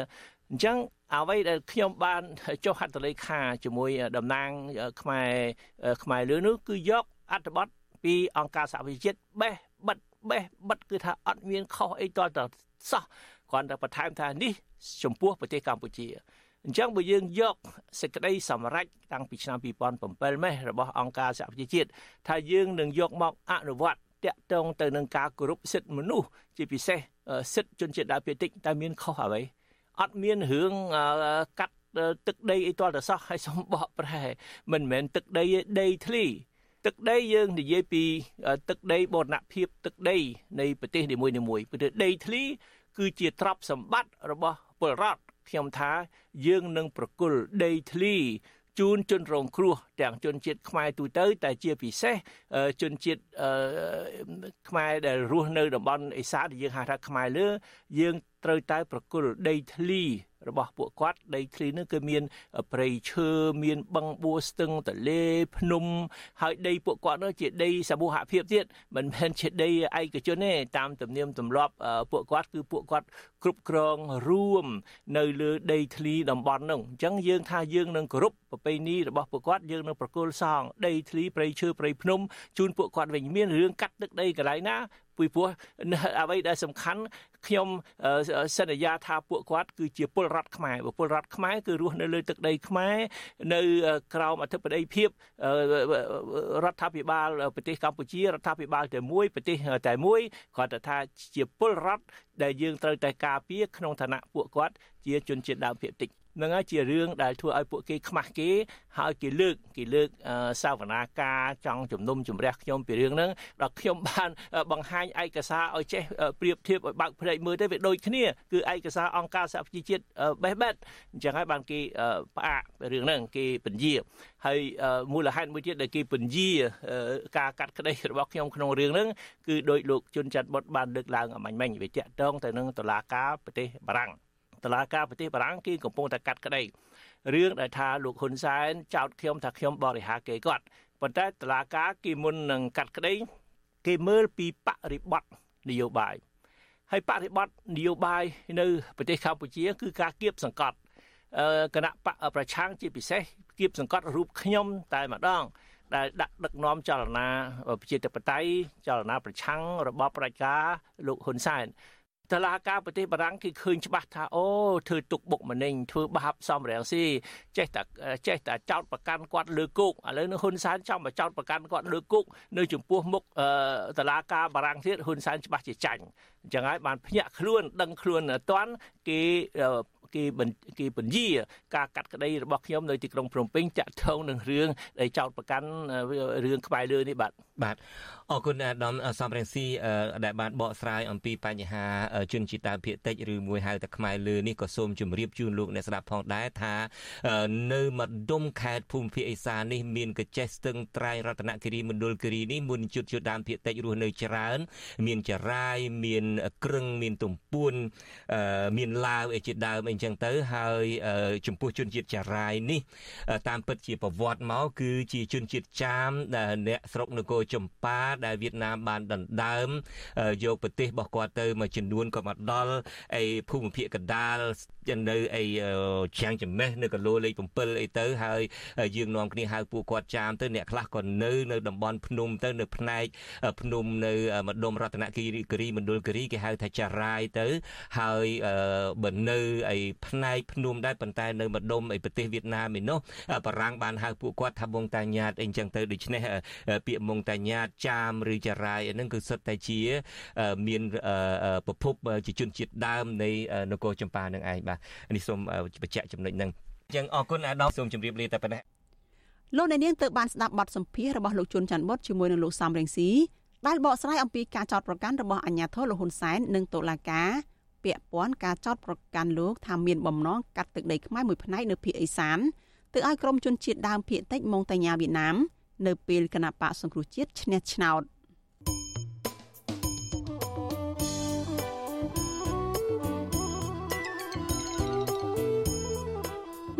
[SPEAKER 20] អញ្ចឹងអ្វីដែលខ្ញុំបានចុះហត្ថលេខាជាមួយតំណាងខ្មែរខ្មែរលឿននោះគឺយកអត្ថបទពីអង្គការសហប្រជាជាតិបេះបិទ បេះបិទគឺថាអត់មានខុសអីតតសោះគ្រាន់តែបន្ថែមថានេះចំពោះប្រទេសកម្ពុជាអញ្ចឹងបើយើងយកសេចក្តីសម្រេចតាំងពីឆ្នាំ2007ម៉េះរបស់អង្គការសហប្រជាជាតិថាយើងនឹងយកមកអនុវត្តតាក់ទងទៅនឹងការគោរពសិទ្ធិមនុស្សជាពិសេសសិទ្ធិជនជាតិដើមភាគតិចតែមានខុសអ្វីអត់មានរឿងកាត់ទឹកដីអីទាល់តែសោះឲ្យសំបកប្រែមិនមែនទឹកដីដីធ្លី ទឹកដីយើងនិយាយពីទឹកដីបូរណភាពទឹកដីនៃប្រទេសនីមួយៗព្រោះដីធ្លីគឺជាទ្រព្យសម្បត្តិរបស់ពលរដ្ឋខ្ញុំថាយើងនឹងប្រគល់ដីធ្លីជូនជនរងគ្រោះទាំងជនជាតិខ្មែរទូទៅ តែជាពិសេសជនជាតិខ្មែរដែលរស់នៅតំបន់អេសានដែលយើងហៅថាខ្មែរលើយើង ត្រូវតែប្រគល់ដីធ្លីរបស់ពួកគាត់ដីធ្លីនោះគឺមានព្រៃឈើមានបឹងបួស្ទឹងទលេភ្នំហើយដីពួកគាត់នោះជាដីសមូហភាពទៀតមិនមែនជាដីឯកជនទេតាមទំនៀមទម្លាប់ពួកគាត់គឺពួកគាត់គ្រប់គ្រងរួមនៅលើដីធ្លីតំបន់នោះអញ្ចឹងយើងថាយើងនឹងគោរពប្រពៃណីរបស់ពួកគាត់យើងនឹងប្រគល់សងដីធ្លីព្រៃឈើព្រៃភ្នំជូនពួកគាត់វិញមានរឿងកាត់ទឹកដីកន្លែងណា ពីព្រោះអ្វីដែលសំខាន់ខ្ញុំសន្យាថាពួកគាត់គឺជាពលរដ្ឋខ្មែរពលរដ្ឋខ្មែរគឺរស់នៅលើទឹកដីខ្មែរនៅក្រោមអធិបតេយ្យភាពរដ្ឋាភិបាលប្រទេសកម្ពុជារដ្ឋាភិបាលតែមួយប្រទេសតែមួយគាត់ថាជាពលរដ្ឋដែលយើងត្រូវតែការពារក្នុងឋានៈពួកគាត់ជាជនជាតិដើមភាគតិច នឹងហើយជារឿងដែលធ្វើឲ្យពួកគេខ្មាស់គេហើយគេលើកគេលើកសាវនាការចង់ជំនុំជម្រះខ្ញុំពីរឿងហ្នឹងដល់ខ្ញុំបានបង្ហាញឯកសារឲ្យចេះប្រៀបធៀបឲ្យបើកភ្នែកមើលទៅវាដូចគ្នាគឺឯកសារអង្គការសហប្រជាជាតិបេះបេតអញ្ចឹងហើយបានគេផ្អាករឿងហ្នឹងគេពន្យាហើយមូលហេតុមួយទៀតដែលគេពន្យាការកាត់ក្តីរបស់ខ្ញុំក្នុងរឿងហ្នឹងគឺដោយលោកជុនច័ន្ទបុតបានលើកឡើងអមាញ់មិញវាតាក់ទងទៅនឹងតុលាការប្រទេសបារាំង តឡាការប្រទេសបារាំងគេកំពុងតែកាត់ក្តីរឿងដែលថាលោកហ៊ុនសែនចោទខ្ញុំថាខ្ញុំបរិហាគេគាត់ប៉ុន្តែតឡាការគេមុននឹងកាត់ក្តីគេមើលពីបរិបត្តិនយោបាយហើយបរិបត្តិនយោបាយនៅប្រទេសកម្ពុជា គឺការគៀបសង្កត់គណៈបកប្រឆាំងជាពិសេសគៀបសង្កត់រូបខ្ញុំតែម្ដង ដែលដាក់ដឹកនាំចលនាប្រជាធិបតេយ្យចលនាប្រឆាំងរបបប្រជាការលោកហ៊ុនសែន តឡាការប្រទេសបារាំងគេឃើញច្បាស់ថាអូធ្វើទុកបុកម្នេញធ្វើបាបសំរាំងស៊ីចេះតែចេះតែចោតប្រកាន់គាត់លើគុកឥឡូវនៅហ៊ុនសែនចង់មកចោតប្រកាន់គាត់លើគុកនៅចំពោះមុខតឡាការបារាំងទៀតហ៊ុនសែនច្បាស់ជាចាញ់អញ្ចឹងហើយបានភ្ញាក់ខ្លួនដឹងខ្លួនអត់តាន់គេ គេគេពន្យាការកាត់ក្តីរបស់ខ្ញុំនៅទីក្រុងភ្នំពេញតាក់ទងនឹងរឿងដែលចោតប្រកាន់រឿងក្បែរលើនេះបាទ
[SPEAKER 19] បាទអរគុណអាដាមសំរងស៊ីដែលបានបកស្រាយអំពីបញ្ហាជនជាតិដើមភាគតិចឬមួយហៅថាខ្មែរលើនេះក៏សូមជម្រាបជូនលោកអ្នកស្ដាប់ផងដែរថានៅម្ដុំខេត្តភូមិភាគឦសាននេះមានកញ្ចេះស្ទឹងត្រែងរតនគិរីមណ្ឌលគិរីនេះមុនជនជាតិដើមភាគតិចរស់នៅច្រើន មានចរាយមាន ក្រឹងមានទំពួនមានឡាវអីជាដើមអីចឹងទៅហើយចំពោះជនជាតិចារាយនេះ តាមពិតជាប្រវត្តិមកគឺជាជនជាតិចាមអ្នកស្រុកនគរចម្ប៉ាដែលវៀតណាមបានដណ្ដើមយកប្រទេសរបស់គាត់ទៅមួយចំនួនក៏មកដល់អីភូមិភាគកណ្ដាល នៅអីជាងចម្មេះនៅកលោលេខ7អីទៅហើយយើងនាំគ្នាហៅពួកគាត់ចាមទៅអ្នកខ្លះក៏នៅនៅតំបន់ភ្នំទៅនៅផ្នែកភ្នំនៅម្ដុំរតនគិរីមណ្ឌលគិរីគេហៅថាចារាយទៅហើយបើនៅអីផ្នែកភ្នំដែរប៉ុន្តែនៅម្ដុំអីប្រទេសវៀតណាមឯនោះបារាំងបានហៅពួកគាត់ថាបងតាញាតអីចឹងទៅដូច្នេះពាក្យមងតាញាតចាមឬចារាយហ្នឹងគឺសុទ្ធតែជា មានប្រភពជាជនជាតិដើមនៃនគរចម្ប៉ានឹងឯងបាទនេះសូមបញ្ជាក់ចំណុចហ្នឹងចឹងអរគុណអាដាមសូមជម្រាបលាតែប៉ុណ្ណេះ
[SPEAKER 4] លោកអ្នកនាងទៅបានស្ដាប់បទសម្ភាសរបស់លោកជួនច័ន្ទបុតជាមួយនឹងលោកសំរងស៊ីដែលបកស្រាយអំពីការចោទប្រកាន់របស់អាជ្ញាធរលោកហ៊ុនសែននិងតុលាការពាក់ព័ន្ធការចោទប្រកាន់លោកថាមានបំណងកាត់ទឹកដីខ្មែរមួយផ្នែកនៅភូមិអេសានទៅឲ្យក្រុមជនជាតិដើមភាគតិចម៉ុងតាញ៉ាវៀតណាមនៅពេលគណៈបកសង្គ្រោះជាតិឈ្នះឆ្នោត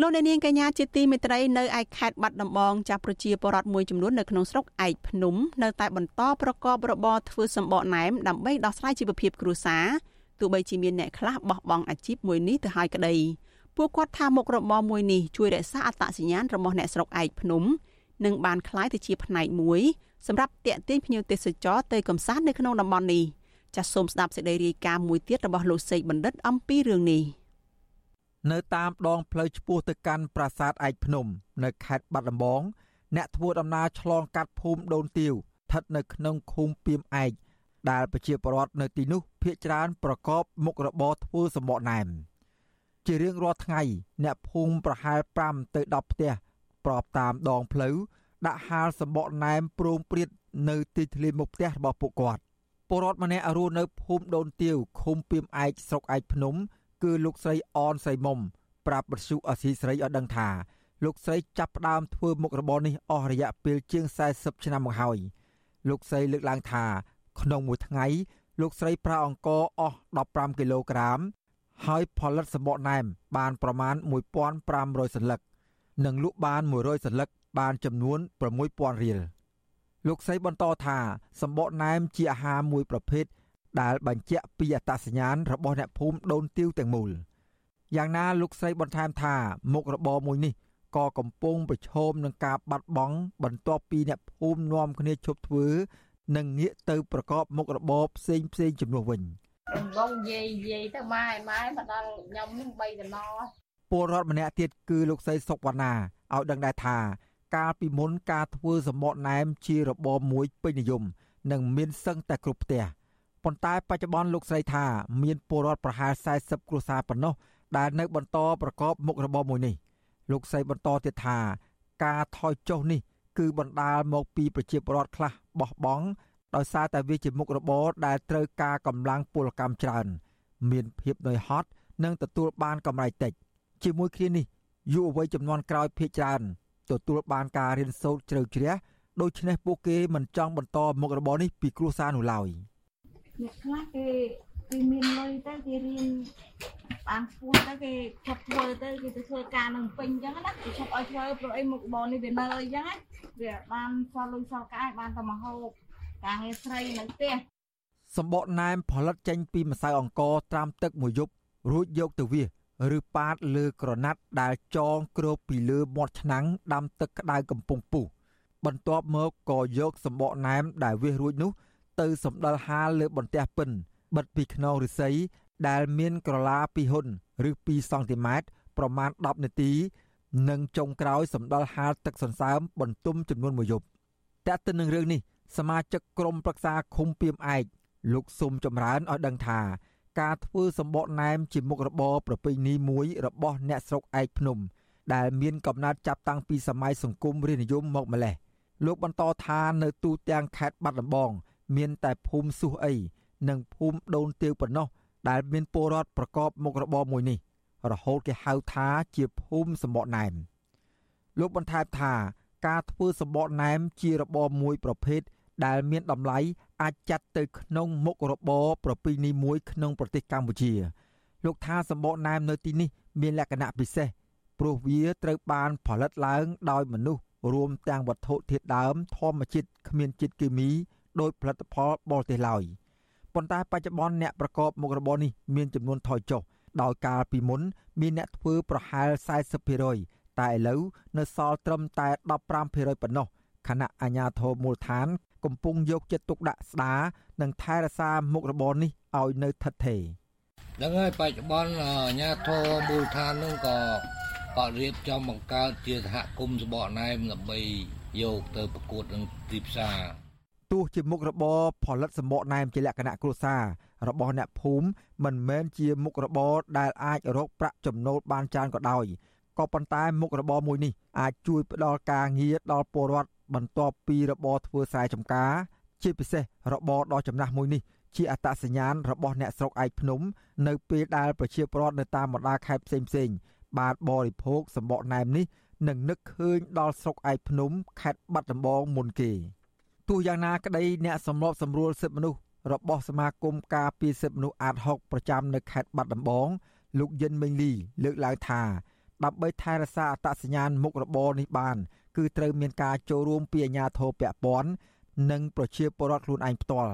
[SPEAKER 4] លោកអ្នកនាងកញ្ញាជាទីមេត្រីនៅឯខេត្តបាត់ដំបងចាស់ប្រជាពលរដ្ឋមួយចំនួននៅក្នុងស្រុកឯកភ្នំនៅតែបន្តប្រកបរបរធ្វើសម្បកណែមដើម្បីដោះស្រាយជីវភាពគ្រួសារទោះបីជាមានអ្នកខ្លះបោះបង់អាជីពមួយនេះទៅហើយក្តី ពួកគាត់ថាមុខរបរមួយនេះជួយរក្សាអត្តសញ្ញាណរបស់អ្នកស្រុកឯកភ្នំនិងបានคล้ายទៅជាផ្នែកមួយសម្រាប់តាក់ទាញភ្ញៀវទេសចរទៅកំសាន្តនៅក្នុងតំបន់នេះចាសសូមស្ដាប់សេចក្តីរាយការណ៍មួយទៀតរបស់លោកសេកបណ្ឌិតអំពីរឿងនេះ
[SPEAKER 5] នៅតាមដងផ្លូវឆ្ពោះទៅកាន់ប្រាសាទឯកភ្នំ នៅខេត្តបាត់ដំបងអ្នកធ្វើដំណើរឆ្លងកាត់ភូមិដូនទាវស្ថិតនៅក្នុងឃុំពីមឯកដែលប្រជាពលរដ្ឋនៅទីនោះភ ieck ច្រើនប្រកបមុខរបរធ្វើសម្បកណែមជារៀងរាល់ថ្ងៃអ្នកភូមិប្រហែល5ទៅ10ផ្ទះប្របតាមដងផ្លូវដាក់ហាលសម្បកណែមប្រងព្រាតនៅទីធ្លាមុខផ្ទះរបស់ពួកគាត់ពលរដ្ឋម្នាក់រស់នៅភូមិដូនទាវឃុំពីមឯកស្រុកឯកភ្នំ គឺលោកស្រីអនសៃមុំប្រាប់បទសុអសីស្រីឲ្យដឹងថាលោកស្រីចាប់ផ្ដើមធ្វើមុខរបរនេះអស់រយៈពេលជាង40ឆ្នាំមកហើយលោកស្រីលើកឡើងថា ក្នុងមួយថ្ងៃ លោកស្រីប្រើអង្ករអស់15គីឡូក្រាម ហើយផលិតសម្បកណែមបានប្រមាណ1500សន្លឹកនិងលក់បាន100សន្លឹកបានចំនួន6000រៀលលោកស្រីបន្តថាសម្បកណែមជាអាហារមួយប្រភេទ ដែលបញ្ជាក់ពីអត្តសញ្ញាណរបស់អ្នកភូមិដូនទាវទាំងមូលយ៉ាងណាលោកស្រីបន្ថែមថាមុខរបរមួយនេះក៏កំពុងប្រឈមនឹងការបាត់បង់បន្ទាប់ពីអ្នកភូមិនាំគ្នាឈប់ធ្វើនិងងាកទៅប្រកបមុខរបរផ្សេងផ្សេងជំនួសវិញ
[SPEAKER 6] ដំបងយាយយាយទៅម៉ែម៉ែមកដល់ខ្ញុំនឹង3ដណ
[SPEAKER 5] ពលរដ្ឋម្នាក់ទៀតគឺលោកស្រីសុកវណ្ណាឲ្យដឹងដែរថា កាលពីមុនការធ្វើសម្បកណែមជារបរមួយពេញនិយម និងមានសឹងតែគ្រប់ផ្ទះ ប៉ុន្តែបច្ចុប្បន្នលោកស្រីថាមានពលរដ្ឋប្រហែល40គ្រួសារប៉ុណ្ណោះដែលនៅបន្តប្រកបមុខរបរមួយនេះលោកស្រីបន្តទៀតថាការថយចុះនេះ គឺបណ្ដាលមកពីប្រជាពលរដ្ឋខ្លះបោះបង់ដោយសារតែវាជាមុខរបរដែលត្រូវការកម្លាំងពលកម្មច្រើន មានភាពនឿយហត់និងទទួលបានកម្រៃតិច ជាមួយគ្នានេះយុវវ័យចំនួនក្រោយភ ieck ច្រើនទទួលបានការរៀនសូត្រជ្រៅជ្រះដូច្នេះពួកគេមិនចង់បន្តមុខរបរនេះពីគ្រួសារនោះឡើយ
[SPEAKER 6] អ្នកខ្លះគេគេមានលុយទៅគេរៀនបានខ្ពស់ទៅគេឈប់ធ្វើទៅគេទៅធ្វើការនឹងពេញអញ្ចឹងណាគេឈប់ឲ្យធ្វើព្រោះអីមុខរបរនេះវានៅអីចឹងវាបានសល់លុយសល់កាយបានតែមកហូបការងារស្រីនៅផ្ទះ
[SPEAKER 5] សម្បកណែមផលិតចេញពីម្សៅអង្ករត្រាំទឹកមួយយប់រួចយកទៅវាឬប៉ាតលើក្រណាត់ដែលចងគ្របពីលើមាត់ឆ្នាំងដាំទឹកក្តៅកំពុងពុះបន្ទាប់មកក៏យកសម្បកណែមដែលវាសរួចនោះ ទៅសម្ដិលហាលលើបន្ទះពិនបិទពីខ្នងឫស្សីដែលមានក្រឡាពីហ៊ុនឬ2សង់ទីម៉ែត្រប្រមាណ10នាទីនិងចុងក្រោយសម្ដិលហាលទឹកសន្សើមបន្ទុំចំនួនមួយយប់តែទៅនឹងរឿងនេះសមាជិកក្រុមប្រឹក្សាឃុំពីមឯកលោកសុំចម្រើនឲ្យដឹងថា ការធ្វើសម្បកណែមជាមុខរបរប្រពៃណីមួយរបស់អ្នកស្រុកឯកភ្នំ ដែលមានកំណើតចាប់តាំងពីសម័យសង្គមរាជនិយមមកម្លេះលោកបន្តថានៅទូទាំងខេត្តបាត់ដំបង មានតែភូមិសុះអីនិងភូមិដូនទាវប៉ុណ្ណោះដែលមានពលរដ្ឋប្រកបមុខរបរមួយនេះ រហូតគេហៅថាជាភូមិសម្បកណែមលោកបន្ថែមថាការធ្វើសម្បកណែមជារបរមួយប្រភេទដែលមានតម្លៃអាចចាត់ទៅក្នុងមុខរបរប្រពៃណីមួយក្នុងប្រទេសកម្ពុជា លោកថាសម្បកណែមនៅទីនេះមានលក្ខណៈពិសេសព្រោះវាត្រូវបានផលិតឡើងដោយមនុស្សរួមទាំងវត្ថុធាតុដើមធម្មជាតិគ្មានជាតិគីមី ដោយផលិតផលបរទេសឡើយប៉ុន្តែបច្ចុប្បន្នអ្នកប្រកបមុខរបរនេះមានចំនួនថយចុះដោយកាលពីមុនមានអ្នកធ្វើប្រហែល40%តែឥឡូវនៅសល់ត្រឹមតែ15%ប៉ុណ្ណោះខណៈអាជ្ញាធរមូលដ្ឋាន កំពុងយកចិត្តទុកដាក់ស្ដារនិងថែរក្សាមុខរបរនេះឲ្យនៅថិតថេរ
[SPEAKER 21] ហ្នឹងហើយបច្ចុប្បន្នអាជ្ញាធរមូលដ្ឋាននឹងក៏ក៏រៀបចំបង្កើតជាសហគមន៍សបកណែមដើម្បីយកទៅប្រកួតនឹងទីផ្សារ
[SPEAKER 5] ទោះជាមុខរបរផលិតសម្បកណែមជាលក្ខណៈគ្រួសាររបស់អ្នកភូមិមិនមែនជាមុខរបរដែលអាចរកប្រាក់ចំណូលបានច្រើនក៏ដោយក៏ប៉ុន្តែមុខរបរមួយនេះអាចជួយផ្ដល់ការងារដល់ពលរដ្ឋបន្ទាប់ពីរបរធ្វើស្រែចម្ការ ជាពិសេសរបរដ៏ចំណាស់មួយនេះជាអត្តសញ្ញាណរបស់អ្នកស្រុកឯកភ្នំ នៅពេលដែលប្រជាពលរដ្ឋនៅតាមបណ្ដាខេត្តផ្សេងផ្សេងបានបរិភោគសម្បកណែមនេះនឹងនឹកឃើញដល់ស្រុកឯកភ្នំខេត្តបាត់ដំបងមុនគេ ទោះយ៉ាងណាក្តីអ្នកសម្របសម្រួលសិទ្ធិមនុស្សរបស់សមាគមការពារសិទ្ធិមនុស្សអាត6ប្រចាំនៅខេត្តបាត់ដំបងលោកយិនមេងលីលើកឡើងថាដើម្បីថែរក្សាអត្តសញ្ញាណមុខរបរនេះបាន គឺត្រូវមានការចូលរួមពីអាជ្ញាធរពាក់ព័ន្ធនិងប្រជាពលរដ្ឋខ្លួនឯងផ្ទាល់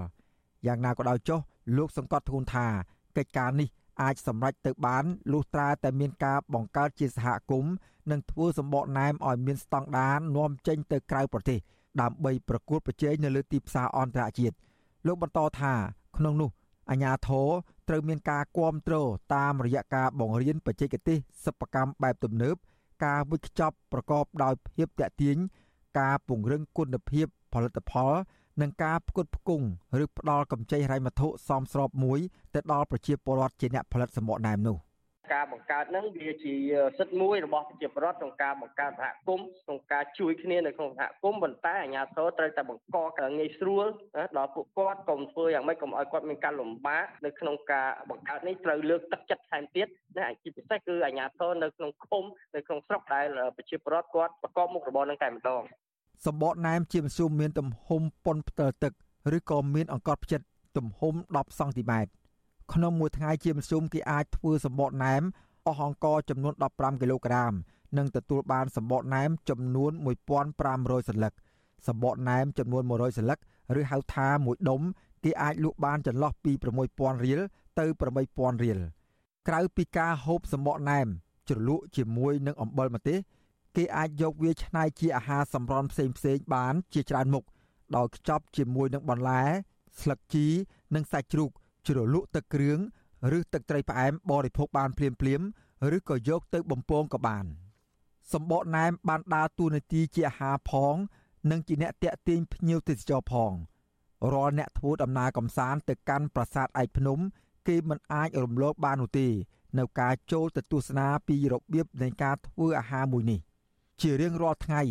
[SPEAKER 5] យ៉ាងណាក៏ដោយចុះលោកសង្កត់ធ្ងន់ថាកិច្ចការនេះអាចសម្រេចទៅបានលុះត្រាតែមានការបង្កើតជាសហគមន៍និងធ្វើសម្បកណែមឲ្យមានស្តង់ដារនាំចេញទៅក្រៅប្រទេស ដើម្បីប្រកួតប្រជែងនៅលើទីផ្សារអន្តរជាតិលោកបន្តថាក្នុងនោះអាញាធរត្រូវមានការគ្រប់គ្រងតាមរយៈការបង្រៀនបច្ចេកទេសសិប្បកម្មបែបទំនើបការវិច្ឆប់ប្រកបដោយភាពតាក់ទាញការពង្រឹងគុណភាពផលិតផលនិងការផ្គត់ផ្គង់ឬផ្ដល់កម្ចីហិរញ្ញវត្ថុសមស្របមួយទៅដល់ប្រជាពលរដ្ឋជាអ្នកផលិតសម្បកណែមនោះ។
[SPEAKER 22] ការបង្កើតហ្នឹងវាជាសិទ្ធិមួយរបស់ប្រជាពលរដ្ឋក្នុងការបង្កើតសហគមន៍ក្នុងការជួយគ្នានៅក្នុងសហគមន៍ប៉ុន្តែអាជ្ញាធរត្រូវតែបង្កការងាយស្រួលដល់ពួកគាត់កុំធ្វើយ៉ាងម៉េចកុំឲ្យគាត់មានការលំបាកនៅក្នុងការបង្កើតនេះត្រូវលើកទឹកចិត្តថែមទៀតណាជាពិសេសគឺអាជ្ញាធរនៅក្នុងឃុំនៅក្នុងស្រុកដែលប្រជាពលរដ្ឋគាត់ប្រកបមុខរបរនឹងតែម្ដង
[SPEAKER 5] សម្បកណែមជាមធ្យមមានទំហំប៉ុនផ្ទើទឹកឬក៏មានអង្កត់ផ្ចិតទំហំ10សង់ទីម៉ែត្រ ក្នុងមួយថ្ងៃជាមធ្យមគេអាចធ្វើសម្បកណែមអស់អង្ករចំនួន15គីឡូក្រាមនិងទទួលបានសម្បកណែមចំនួន1500សន្លឹកសម្បកណែមចំនួន100សន្លឹកឬហៅថាមួយដុំគេអាចលក់បានចន្លោះពី6000រៀលទៅ8000រៀលក្រៅពីការហូបសម្បកណែមជ្រលក់ជាមួយនឹងអំបិលម្ទេសគេអាចយកវាច្នៃជាអាហារសម្រន់ផ្សេងផ្សេងបានជាច្រើនមុខដោយខ្ចប់ជាមួយនឹងបន្លែ ស្លឹកជីនិងសាច់ជ្រូក ជ្រលក់ទឹកគ្រឿងឬទឹកត្រីផ្អែមបរិភោគបានភ្លាមភ្លាមឬក៏យកទៅបំពងក៏បានសម្បកណែមបានដើរតួនាទីជាអាហារផង និងជាអ្នកតាក់ទាញភ្ញៀវទេសចរផងរាល់អ្នកធ្វើដំណើរកំសាន្តទៅកាន់ប្រាសាទឯកភ្នំ គេមិនអាចរំលងបាននោះទេនៅការចូលទៅទស្សនាពីរបៀបនៃការធ្វើអាហារមួយនេះ ជារៀងរាល់ថ្ងៃ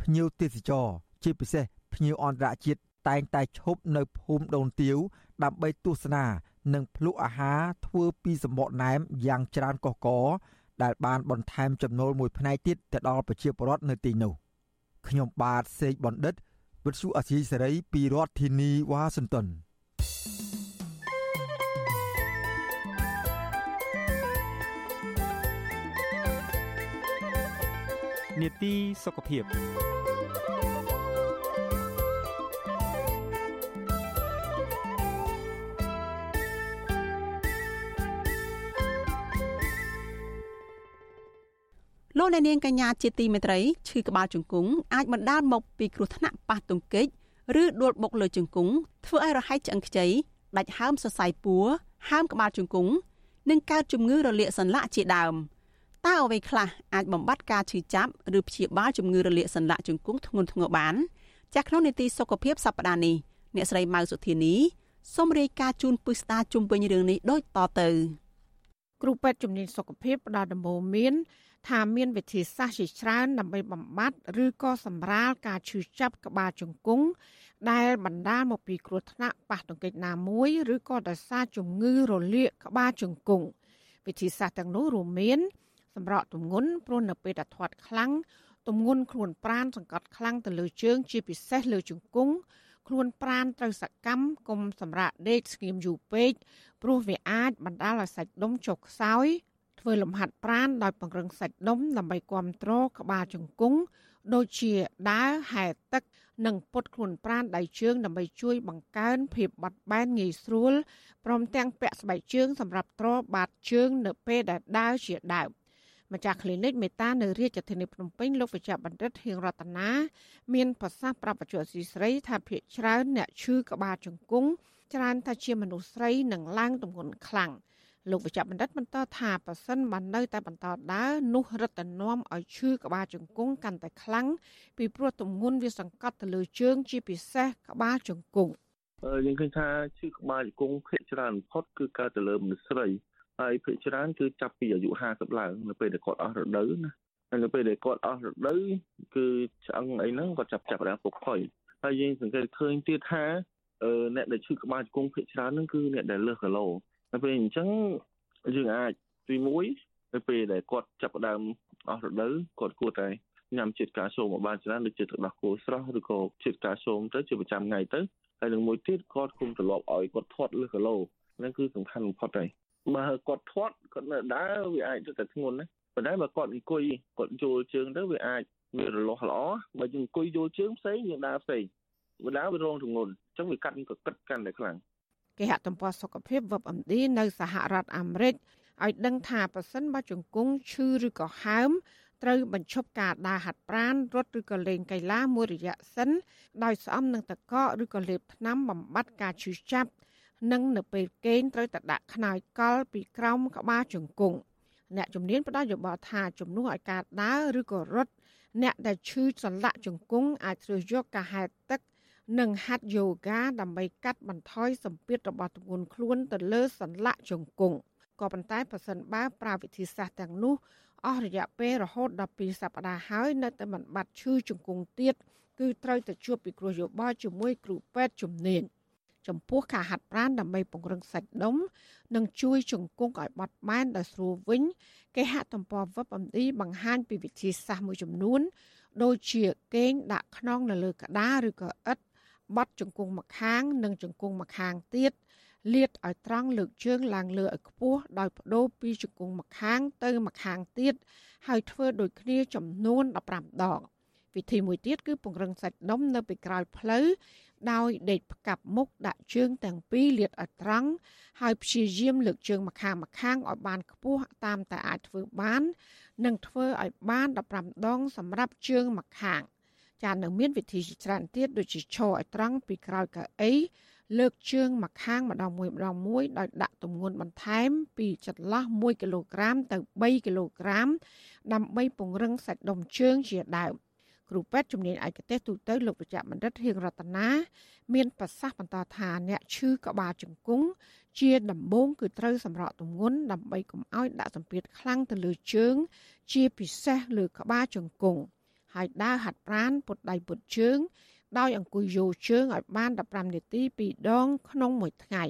[SPEAKER 5] ភ្ញៀវទេសចរជាពិសេសភ្ញៀវអន្តរជាតិ តែងតែឈប់នៅភូមិដូនទាវដើម្បីទស្សនានិងភ្លក់អាហារធ្វើពីសម្បកណែមយ៉ាងច្រើនកុះករ ដែលបានបន្ថែមចំណូលមួយផ្នែកទៀតទៅដល់ប្រជាពលរដ្ឋនៅទីនោះខ្ញុំបាទសេកបណ្ឌិតវិទ្យុអសីសេរីពីរដ្ឋធានីវ៉ាស៊ីនតោន
[SPEAKER 2] នេតិសុខភាព
[SPEAKER 4] លោកអ្នកនាងកញ្ញាជាទីមេត្រីឈឺក្បាលជង្គង់អាចបណ្ដាលមកពីគ្រោះថ្នាក់ប៉ះទង្គិចឬដួលបុកលើជង្គង់ធ្វើឲ្យរហែកឆ្អឹងខ្ចីដាច់ហើមសរសៃពួរហើមក្បាលជង្គង់និងកើតជំងឺរលាកសន្លាក់ជាដើមតើអ្វីខ្លះអាចបំបត្តិការឈឺចាប់ឬព្យាបាលជំងឺរលាកសន្លាក់ជង្គង់ធ្ងន់ធ្ងរបានចាក់ក្នុងនីតិសុខភាពសប្តាហ៍នេះអ្នកស្រីម៉ៅសុធានីសូមរាយការណ៍ជូនពិស្ដាជុំវិញរឿងនេះដូចតទៅ
[SPEAKER 14] គ្រូពេទ្យជំនាញសុខភាពផ្ដល់ដំបូន្មាន ថាមានវិធីសាស្ត្រជាច្រើនដើម្បីបំបត្តិឬក៏សម្រាលការឈឺចាប់ក្បាលជង្គង់ដែលបណ្ដាលមកពីគ្រោះថ្នាក់ប៉ះទង្គិចណាមួយឬក៏ដោយសារជំងឺរលាកក្បាលជង្គង់វិធីសាស្ត្រទាំងនោះរួមមានសម្រក់ទម្ងន់ព្រោះនៅពេលដែលធាត់ខ្លាំងទម្ងន់ខ្លួនប្រានសង្កត់ខ្លាំងទៅលើជើង ជាពិសេសលើជង្គង់ខ្លួនប្រានត្រូវសកម្មកុំសម្រាប់ដេកស្ងៀមយូរពេកព្រោះវាអាចបណ្ដាលឲ្យសាច់ដុំចុកខ្សោយ ធ្វើលំហាត់ប្រាណដោយពង្រឹងសាច់ដុំដើម្បីគ្រប់គ្រងក្បាលជង្គង់ដូចជាដើរហែលទឹក និងពុតខ្លួនប្រាណដៃជើងដើម្បីជួយបង្កើនភាពបត់បែនងាយស្រួលព្រមទាំងពាក់ស្បែកជើងសម្រាប់ទ្របាតជើងនៅពេលដែលដើរជាដើមម្ចាស់ clinic មេតានៅរាជធានីភ្នំពេញលោកវិជ្ជបណ្ឌិតហៀងរតនាមានប្រសាសន៍ប្រាប់បច្ចុប្បន្នស៊ីស្រីថាភ្នាក់ច្រើនអ្នកឈឺក្បាលជង្គង់ច្រើនតែជាមនុស្សស្រីនឹងឡើងទម្ងន់ខ្លាំង លោកវិជ្ជបណ្ឌិតបន្តថាប៉ះសិនបាននៅតែបន្តដើរនោះរឹតតែនាំឲ្យឈឺក្បាលជង្គង់កាន់តែខ្លាំងពីព្រោះទម្ងន់វាសង្កត់ទៅលើជើង ជាពិសេសក្បាលជង្គង់
[SPEAKER 23] យើងឃើញថាឈឺក្បាលជង្គង់ភាគច្រើនបំផុតគឺកើតទៅលើមនុស្សស្រីហើយភាគច្រើនគឺចាប់ពីអាយុ50ឡើងនៅពេលដែលគាត់អស់រដូវណាហើយនៅពេលដែលគាត់អស់រដូវគឺឆ្អឹងអីហ្នឹងគាត់ចាប់ចាប់ដើមពុកផុយហើយយើងសង្កេតឃើញទៀតថាអ្នកដែលឈឺក្បាលជង្គង់ភាគច្រើនហ្នឹងគឺអ្នកដែលលើសគីឡូ ដល់ពេលអញ្ចឹងយើងអាចទី1នៅពេលដែលគាត់ចាប់ផ្ដើមអស់រដូវគាត់គួរតែញ៉ាំជាតិកាល់ស្យូមឲ្យបានច្រើនដូចជាទឹកដោះគោស្រស់ឬក៏ជាតិកាល់ស្យូមទៅជាប្រចាំថ្ងៃទៅហើយនឹងមួយទៀតគាត់គុំត្រឡប់ឲ្យគាត់ធាត់លើគីឡូហ្នឹងគឺសំខាន់បំផុតហើយបើគាត់ធាត់គាត់នៅដើរវាអាចទៅតែធ្ងន់ណាប៉ុន្តែបើគាត់អង្គុយគាត់យល់ជើងទៅវាអាចវារលាស់ល្អបើយើងអង្គុយយល់ជើងផ្សេងយើងដើរផ្សេងបើដើរវារងធ្ងន់អញ្ចឹងវាកាត់ក៏គិតកាន់តែខ្លាំង
[SPEAKER 14] គេហទំព័រសុខភាព WebMD នៅសហរដ្ឋអាមេរិកឲ្យដឹងថាប៉ះសិនបើជង្គង់ឈឺឬក៏ហើមត្រូវបញ្ឈប់ការដើរហាត់ប្រាណរត់ឬក៏លេងកីឡាមួយរយៈសិនដោយស្អំនឹងតកកឬក៏លេបថ្នាំបំបត្តិការឈឺចាប់និងនៅពេលគេងត្រូវតែដាក់ខ្នើយកលពីក្រោមក្បាលជង្គង់អ្នកជំនាញផ្ដល់យោបល់ថាជំនួសឲ្យការដើរឬក៏រត់អ្នកដែលឈឺសន្លាក់ជង្គង់អាចត្រូវយកការហែលទឹក និងហាត់យូហ្គាដើម្បីកាត់បន្ថយសម្ពាធរបស់ទម្ងន់ខ្លួនទៅលើសន្លាក់ជង្គង់ក៏ប៉ុន្តែប្រសិនបើប្រើវិធីសាស្ត្រទាំងនោះអស់រយៈពេលរហូតដល់2សប្តាហ៍ហើយនៅតែមិនបាត់ឈឺជង្គង់ទៀតគឺត្រូវទៅជួបពិគ្រោះយោបល់ជាមួយគ្រូពេទ្យជំនាញចំពោះការហាត់ប្រាណដើម្បីពង្រឹងសាច់ដុំនិងជួយជង្គង់ឲ្យបត់បែនដោយស្រួលវិញគេហទំព័រ WebMD បង្ហាញពីវិធីសាស្ត្រមួយចំនួន ដូចជាគេងដាក់ខ្នងនៅលើក្តារឬក៏ឥដ្ឋ បត់ជង្គង់ម្ខាង និងជង្គង់ម្ខាងទៀតលាតឲ្យត្រង់លើកជើងឡើងលើឲ្យខ្ពស់ដោយបដូរពីជង្គង់ម្ខាងទៅម្ខាងទៀតហើយធ្វើដូចគ្នាចំនួន15ដងវិធីមួយទៀតគឺពង្រឹងសាច់ដុំនៅពីក្រោយផ្លូវដោយដេកផ្កាប់មុខដាក់ជើងទាំងពីរលាតឲ្យត្រង់ហើយព្យាយាមលើកជើងម្ខាងម្ខាងឲ្យបានខ្ពស់តាមតែអាចធ្វើបាន និងធ្វើឲ្យបាន15ដងសម្រាប់ជើងម្ខាង ចានៅមានវិធីជាច្រើនទៀតដូចជាឈរឲ្យត្រង់ពីក្រោយកៅអីលើកជើងម្ខាងម្ដងមួយម្ដងមួយដោយដាក់ទម្ងន់បន្ថែមពីចន្លោះ1គីឡូក្រាមទៅ3គីឡូក្រាមដើម្បីពង្រឹងសាច់ដុំជើងជាដើមគ្រូពេទ្យជំនាញឯកទេសទូទៅលោកប្រចាក់បណ្ឌិតហៀងរតនាមានប្រសាសន៍បន្តថាអ្នកឈឺក្បាលជង្គង់ជាដំបូងគឺត្រូវសម្រកទម្ងន់ដើម្បីកុំឲ្យដាក់សម្ពាធខ្លាំងទៅលើជើង ជាពិសេសលើក្បាលជង្គង់ ហើយដើរហាត់ប្រាណពុតដៃពុតជើង ដោយអង្គុយយោជើងឲ្យបាន15នាទី2ដង ក្នុងមួយថ្ងៃ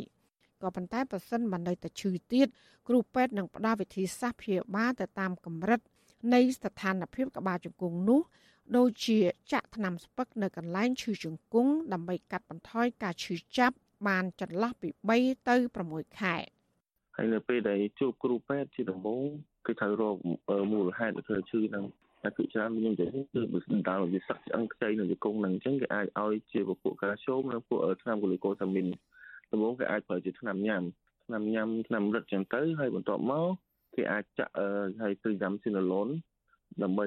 [SPEAKER 14] ក៏ប៉ុន្តែប្រសិនបើនៅតែឈឺទៀតគ្រូពេទ្យនឹងផ្ដល់វិធីសាស្ត្រព្យាបាលទៅតាមកម្រិត នៃស្ថានភាពក្បាលជង្គង់នោះដូចជាចាក់ថ្នាំស្ពឹកនៅកន្លែងឈឺជង្គង់ដើម្បីកាត់បន្ថយការឈឺចាប់បានចន្លោះពី3ទៅ6ខែ
[SPEAKER 23] ហើយនៅពេលដែលជួបគ្រូពេទ្យជាដំបូងគឺត្រូវរកមូលហេតុដែលធ្វើឈឺហ្នឹង តែគឺច្រើនខ្ញុំនិយាយគឺបើស្ដារវាសឹកឆ្អឹងខ្ចីនៅជង្គង់ហ្នឹងអញ្ចឹងគេអាចឲ្យជាពពួកកាល់ស្យូមនិងពួកថ្នាំកូលីកូសាមីនដំបូងគេអាចប្រើជាថ្នាំញ៉ាំថ្នាំញ៉ាំថ្នាំរឹតអញ្ចឹងទៅហើយបន្ទាប់មកគេអាចចាក់ហើយទ្រីដាំស៊ីណូឡូនដើម្បី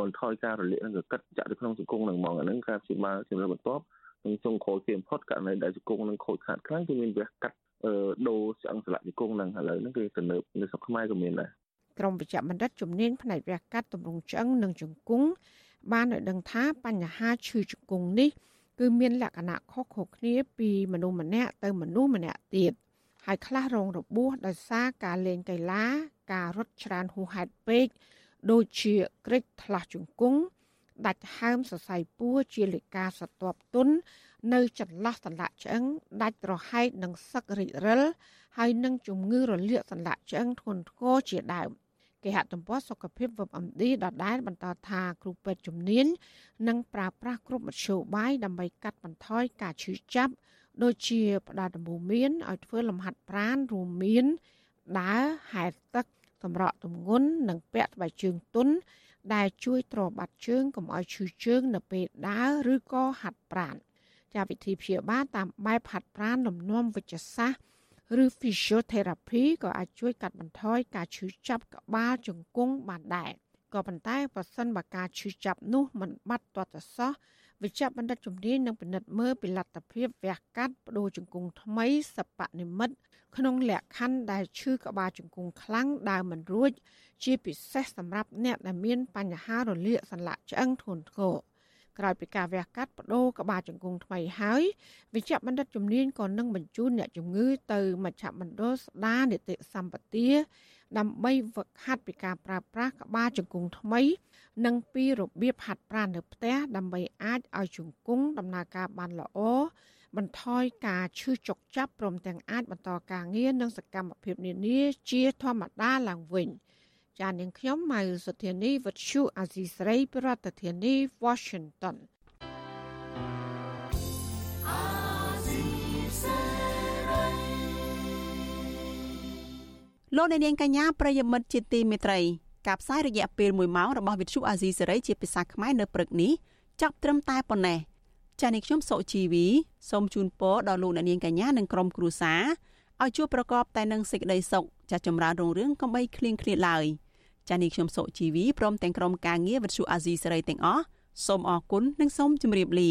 [SPEAKER 23] បន្ថយការរលាកនិងកកិតចាក់ទៅក្នុងជង្គង់នឹងហ្មងអាហ្នឹងការព្យាបាលជំរឿនបន្ទាប់នឹងចុងក្រោយគេបំផុតករណីដែលជង្គង់នឹងខូចខាតខ្លាំងគឺមានវះកាត់ដូរឆ្អឹងសន្លាក់ជង្គង់នឹងឥឡូវហ្នឹងគឺទំនើបនៅស្រុកខ្មែរក៏មានដែរ
[SPEAKER 14] ក្រមវិជ្ជបណ្ឌិតជំនាញផ្នែកវះកាត់ទម្រង់ឆ្អឹងនិងជង្គង់បានឲ្យដឹងថាបញ្ហាឈឺជង្គង់នេះគឺមានលក្ខណៈខុសៗគ្នាពីមនុស្សម្នាក់ទៅមនុស្សម្នាក់ទៀតហើយខ្លះរងរបួសដោយសារការលេងកីឡា ការរត់ច្រើនហួសហេតុពេកដូចជាក្រិចថ្លាស់ជង្គង់ដាច់ហើមសរសៃពួរជាលិកាសត្វទុននៅចន្លោះសន្លាក់ឆ្អឹងដាច់រហែកនិងសឹករិចរិលហើយនឹងជំងឺរលាកសន្លាក់ឆ្អឹងធ្ងន់ធ្ងរជាដើម គេហទំព័រសុខភាព WebMD ដដែលបន្តថាគ្រូពេទ្យជំនាញនឹងប្រើប្រាស់គ្រប់មធ្យោបាយដើម្បីកាត់បន្ថយការឈឺចាប់ដូចជាផ្ដល់ដំបូន្មានឲ្យធ្វើលំហាត់ប្រាណរួមមានដើរហែលទឹកសម្រក់ទម្ងន់និងពាក់ស្បែកជើងទន់ដែលជួយទ្របាត់ជើងកុំឲ្យឈឺជើង នៅពេលដើរឬក៏ហាត់ប្រាណចាវិធីព្យាបាលតាមបែបហាត់ប្រាណលំនាំវិជ្ជសាស្ត្រ ឬ physiotherapy ក៏អាចជួយកាត់បន្ថយការឈឺចាប់ក្បាលជង្គង់បានដែរក៏ប៉ុន្តែបើសិនបើការឈឺចាប់នោះមិនបាត់ទាត់ទៅសោះវិជ្ជបណ្ឌិតជំនាញនឹងពិនិត្យមើលពីលទ្ធភាពវះកាត់បដូរជង្គង់ថ្មីសពនិមិត្តក្នុងលក្ខខណ្ឌដែលឈឺក្បាលជង្គង់ខ្លាំងដើរមិនរួច ជាពិសេសសម្រាប់អ្នកដែលមានបញ្ហារលាកសន្លាក់ឆ្អឹងធ្ងន់ធ្ងរ ក្រោយពីការវះកាត់បដូរក្បាលជង្គង់ថ្មីហើយវិជ្ជបណ្ឌិតជំនាញក៏នឹងបញ្ជូនអ្នកជំងឺទៅមជ្ឈមណ្ឌលស្ដារនីតិសម្បទាដើម្បីវឹកហាត់ពីការប្រើប្រាស់ក្បាលជង្គង់ថ្មី និងពីរបៀបហាត់ប្រាណនៅផ្ទះដើម្បីអាចឲ្យជង្គង់ដំណើរការបានល្អបន្ថយការឈឺចុកចាប់ព្រមទាំងអាចបន្តការងារនិងសកម្មភាពនានាជាធម្មតាឡើងវិញ ចាននាងខ្ញុំម៉ៅសុធានីវັດឈូអាស៊ីស្រីប្រធានាធិបតី Washington
[SPEAKER 4] លោកអ្នកនាងកញ្ញាប្រិយមិត្តជាទីមេត្រីការផ្សាយរយៈពេល1ម៉ោងរបស់វិទ្យុអាស៊ីសេរីជាភាសាខ្មែរនៅព្រឹកនេះចាប់ត្រឹមតែប៉ុណ្ណេះចា៎នេះខ្ញុំសុជីវីសូមជូនពរដល់លោកអ្នកនាងកញ្ញានិងក្រុមគ្រួសារឲ្យជួបប្រកបតែនឹងសេចក្តីសុខចាស់ចម្រើនរុងរឿងកំបីគ្លៀងគ្លាតឡើយ ចា៎នេះខ្ញុំសុជីវីព្រមទាំងក្រុមការងារវិទ្យុអាស៊ីសេរីទាំងអស់សូមអរគុណនិងសូមជម្រាបលា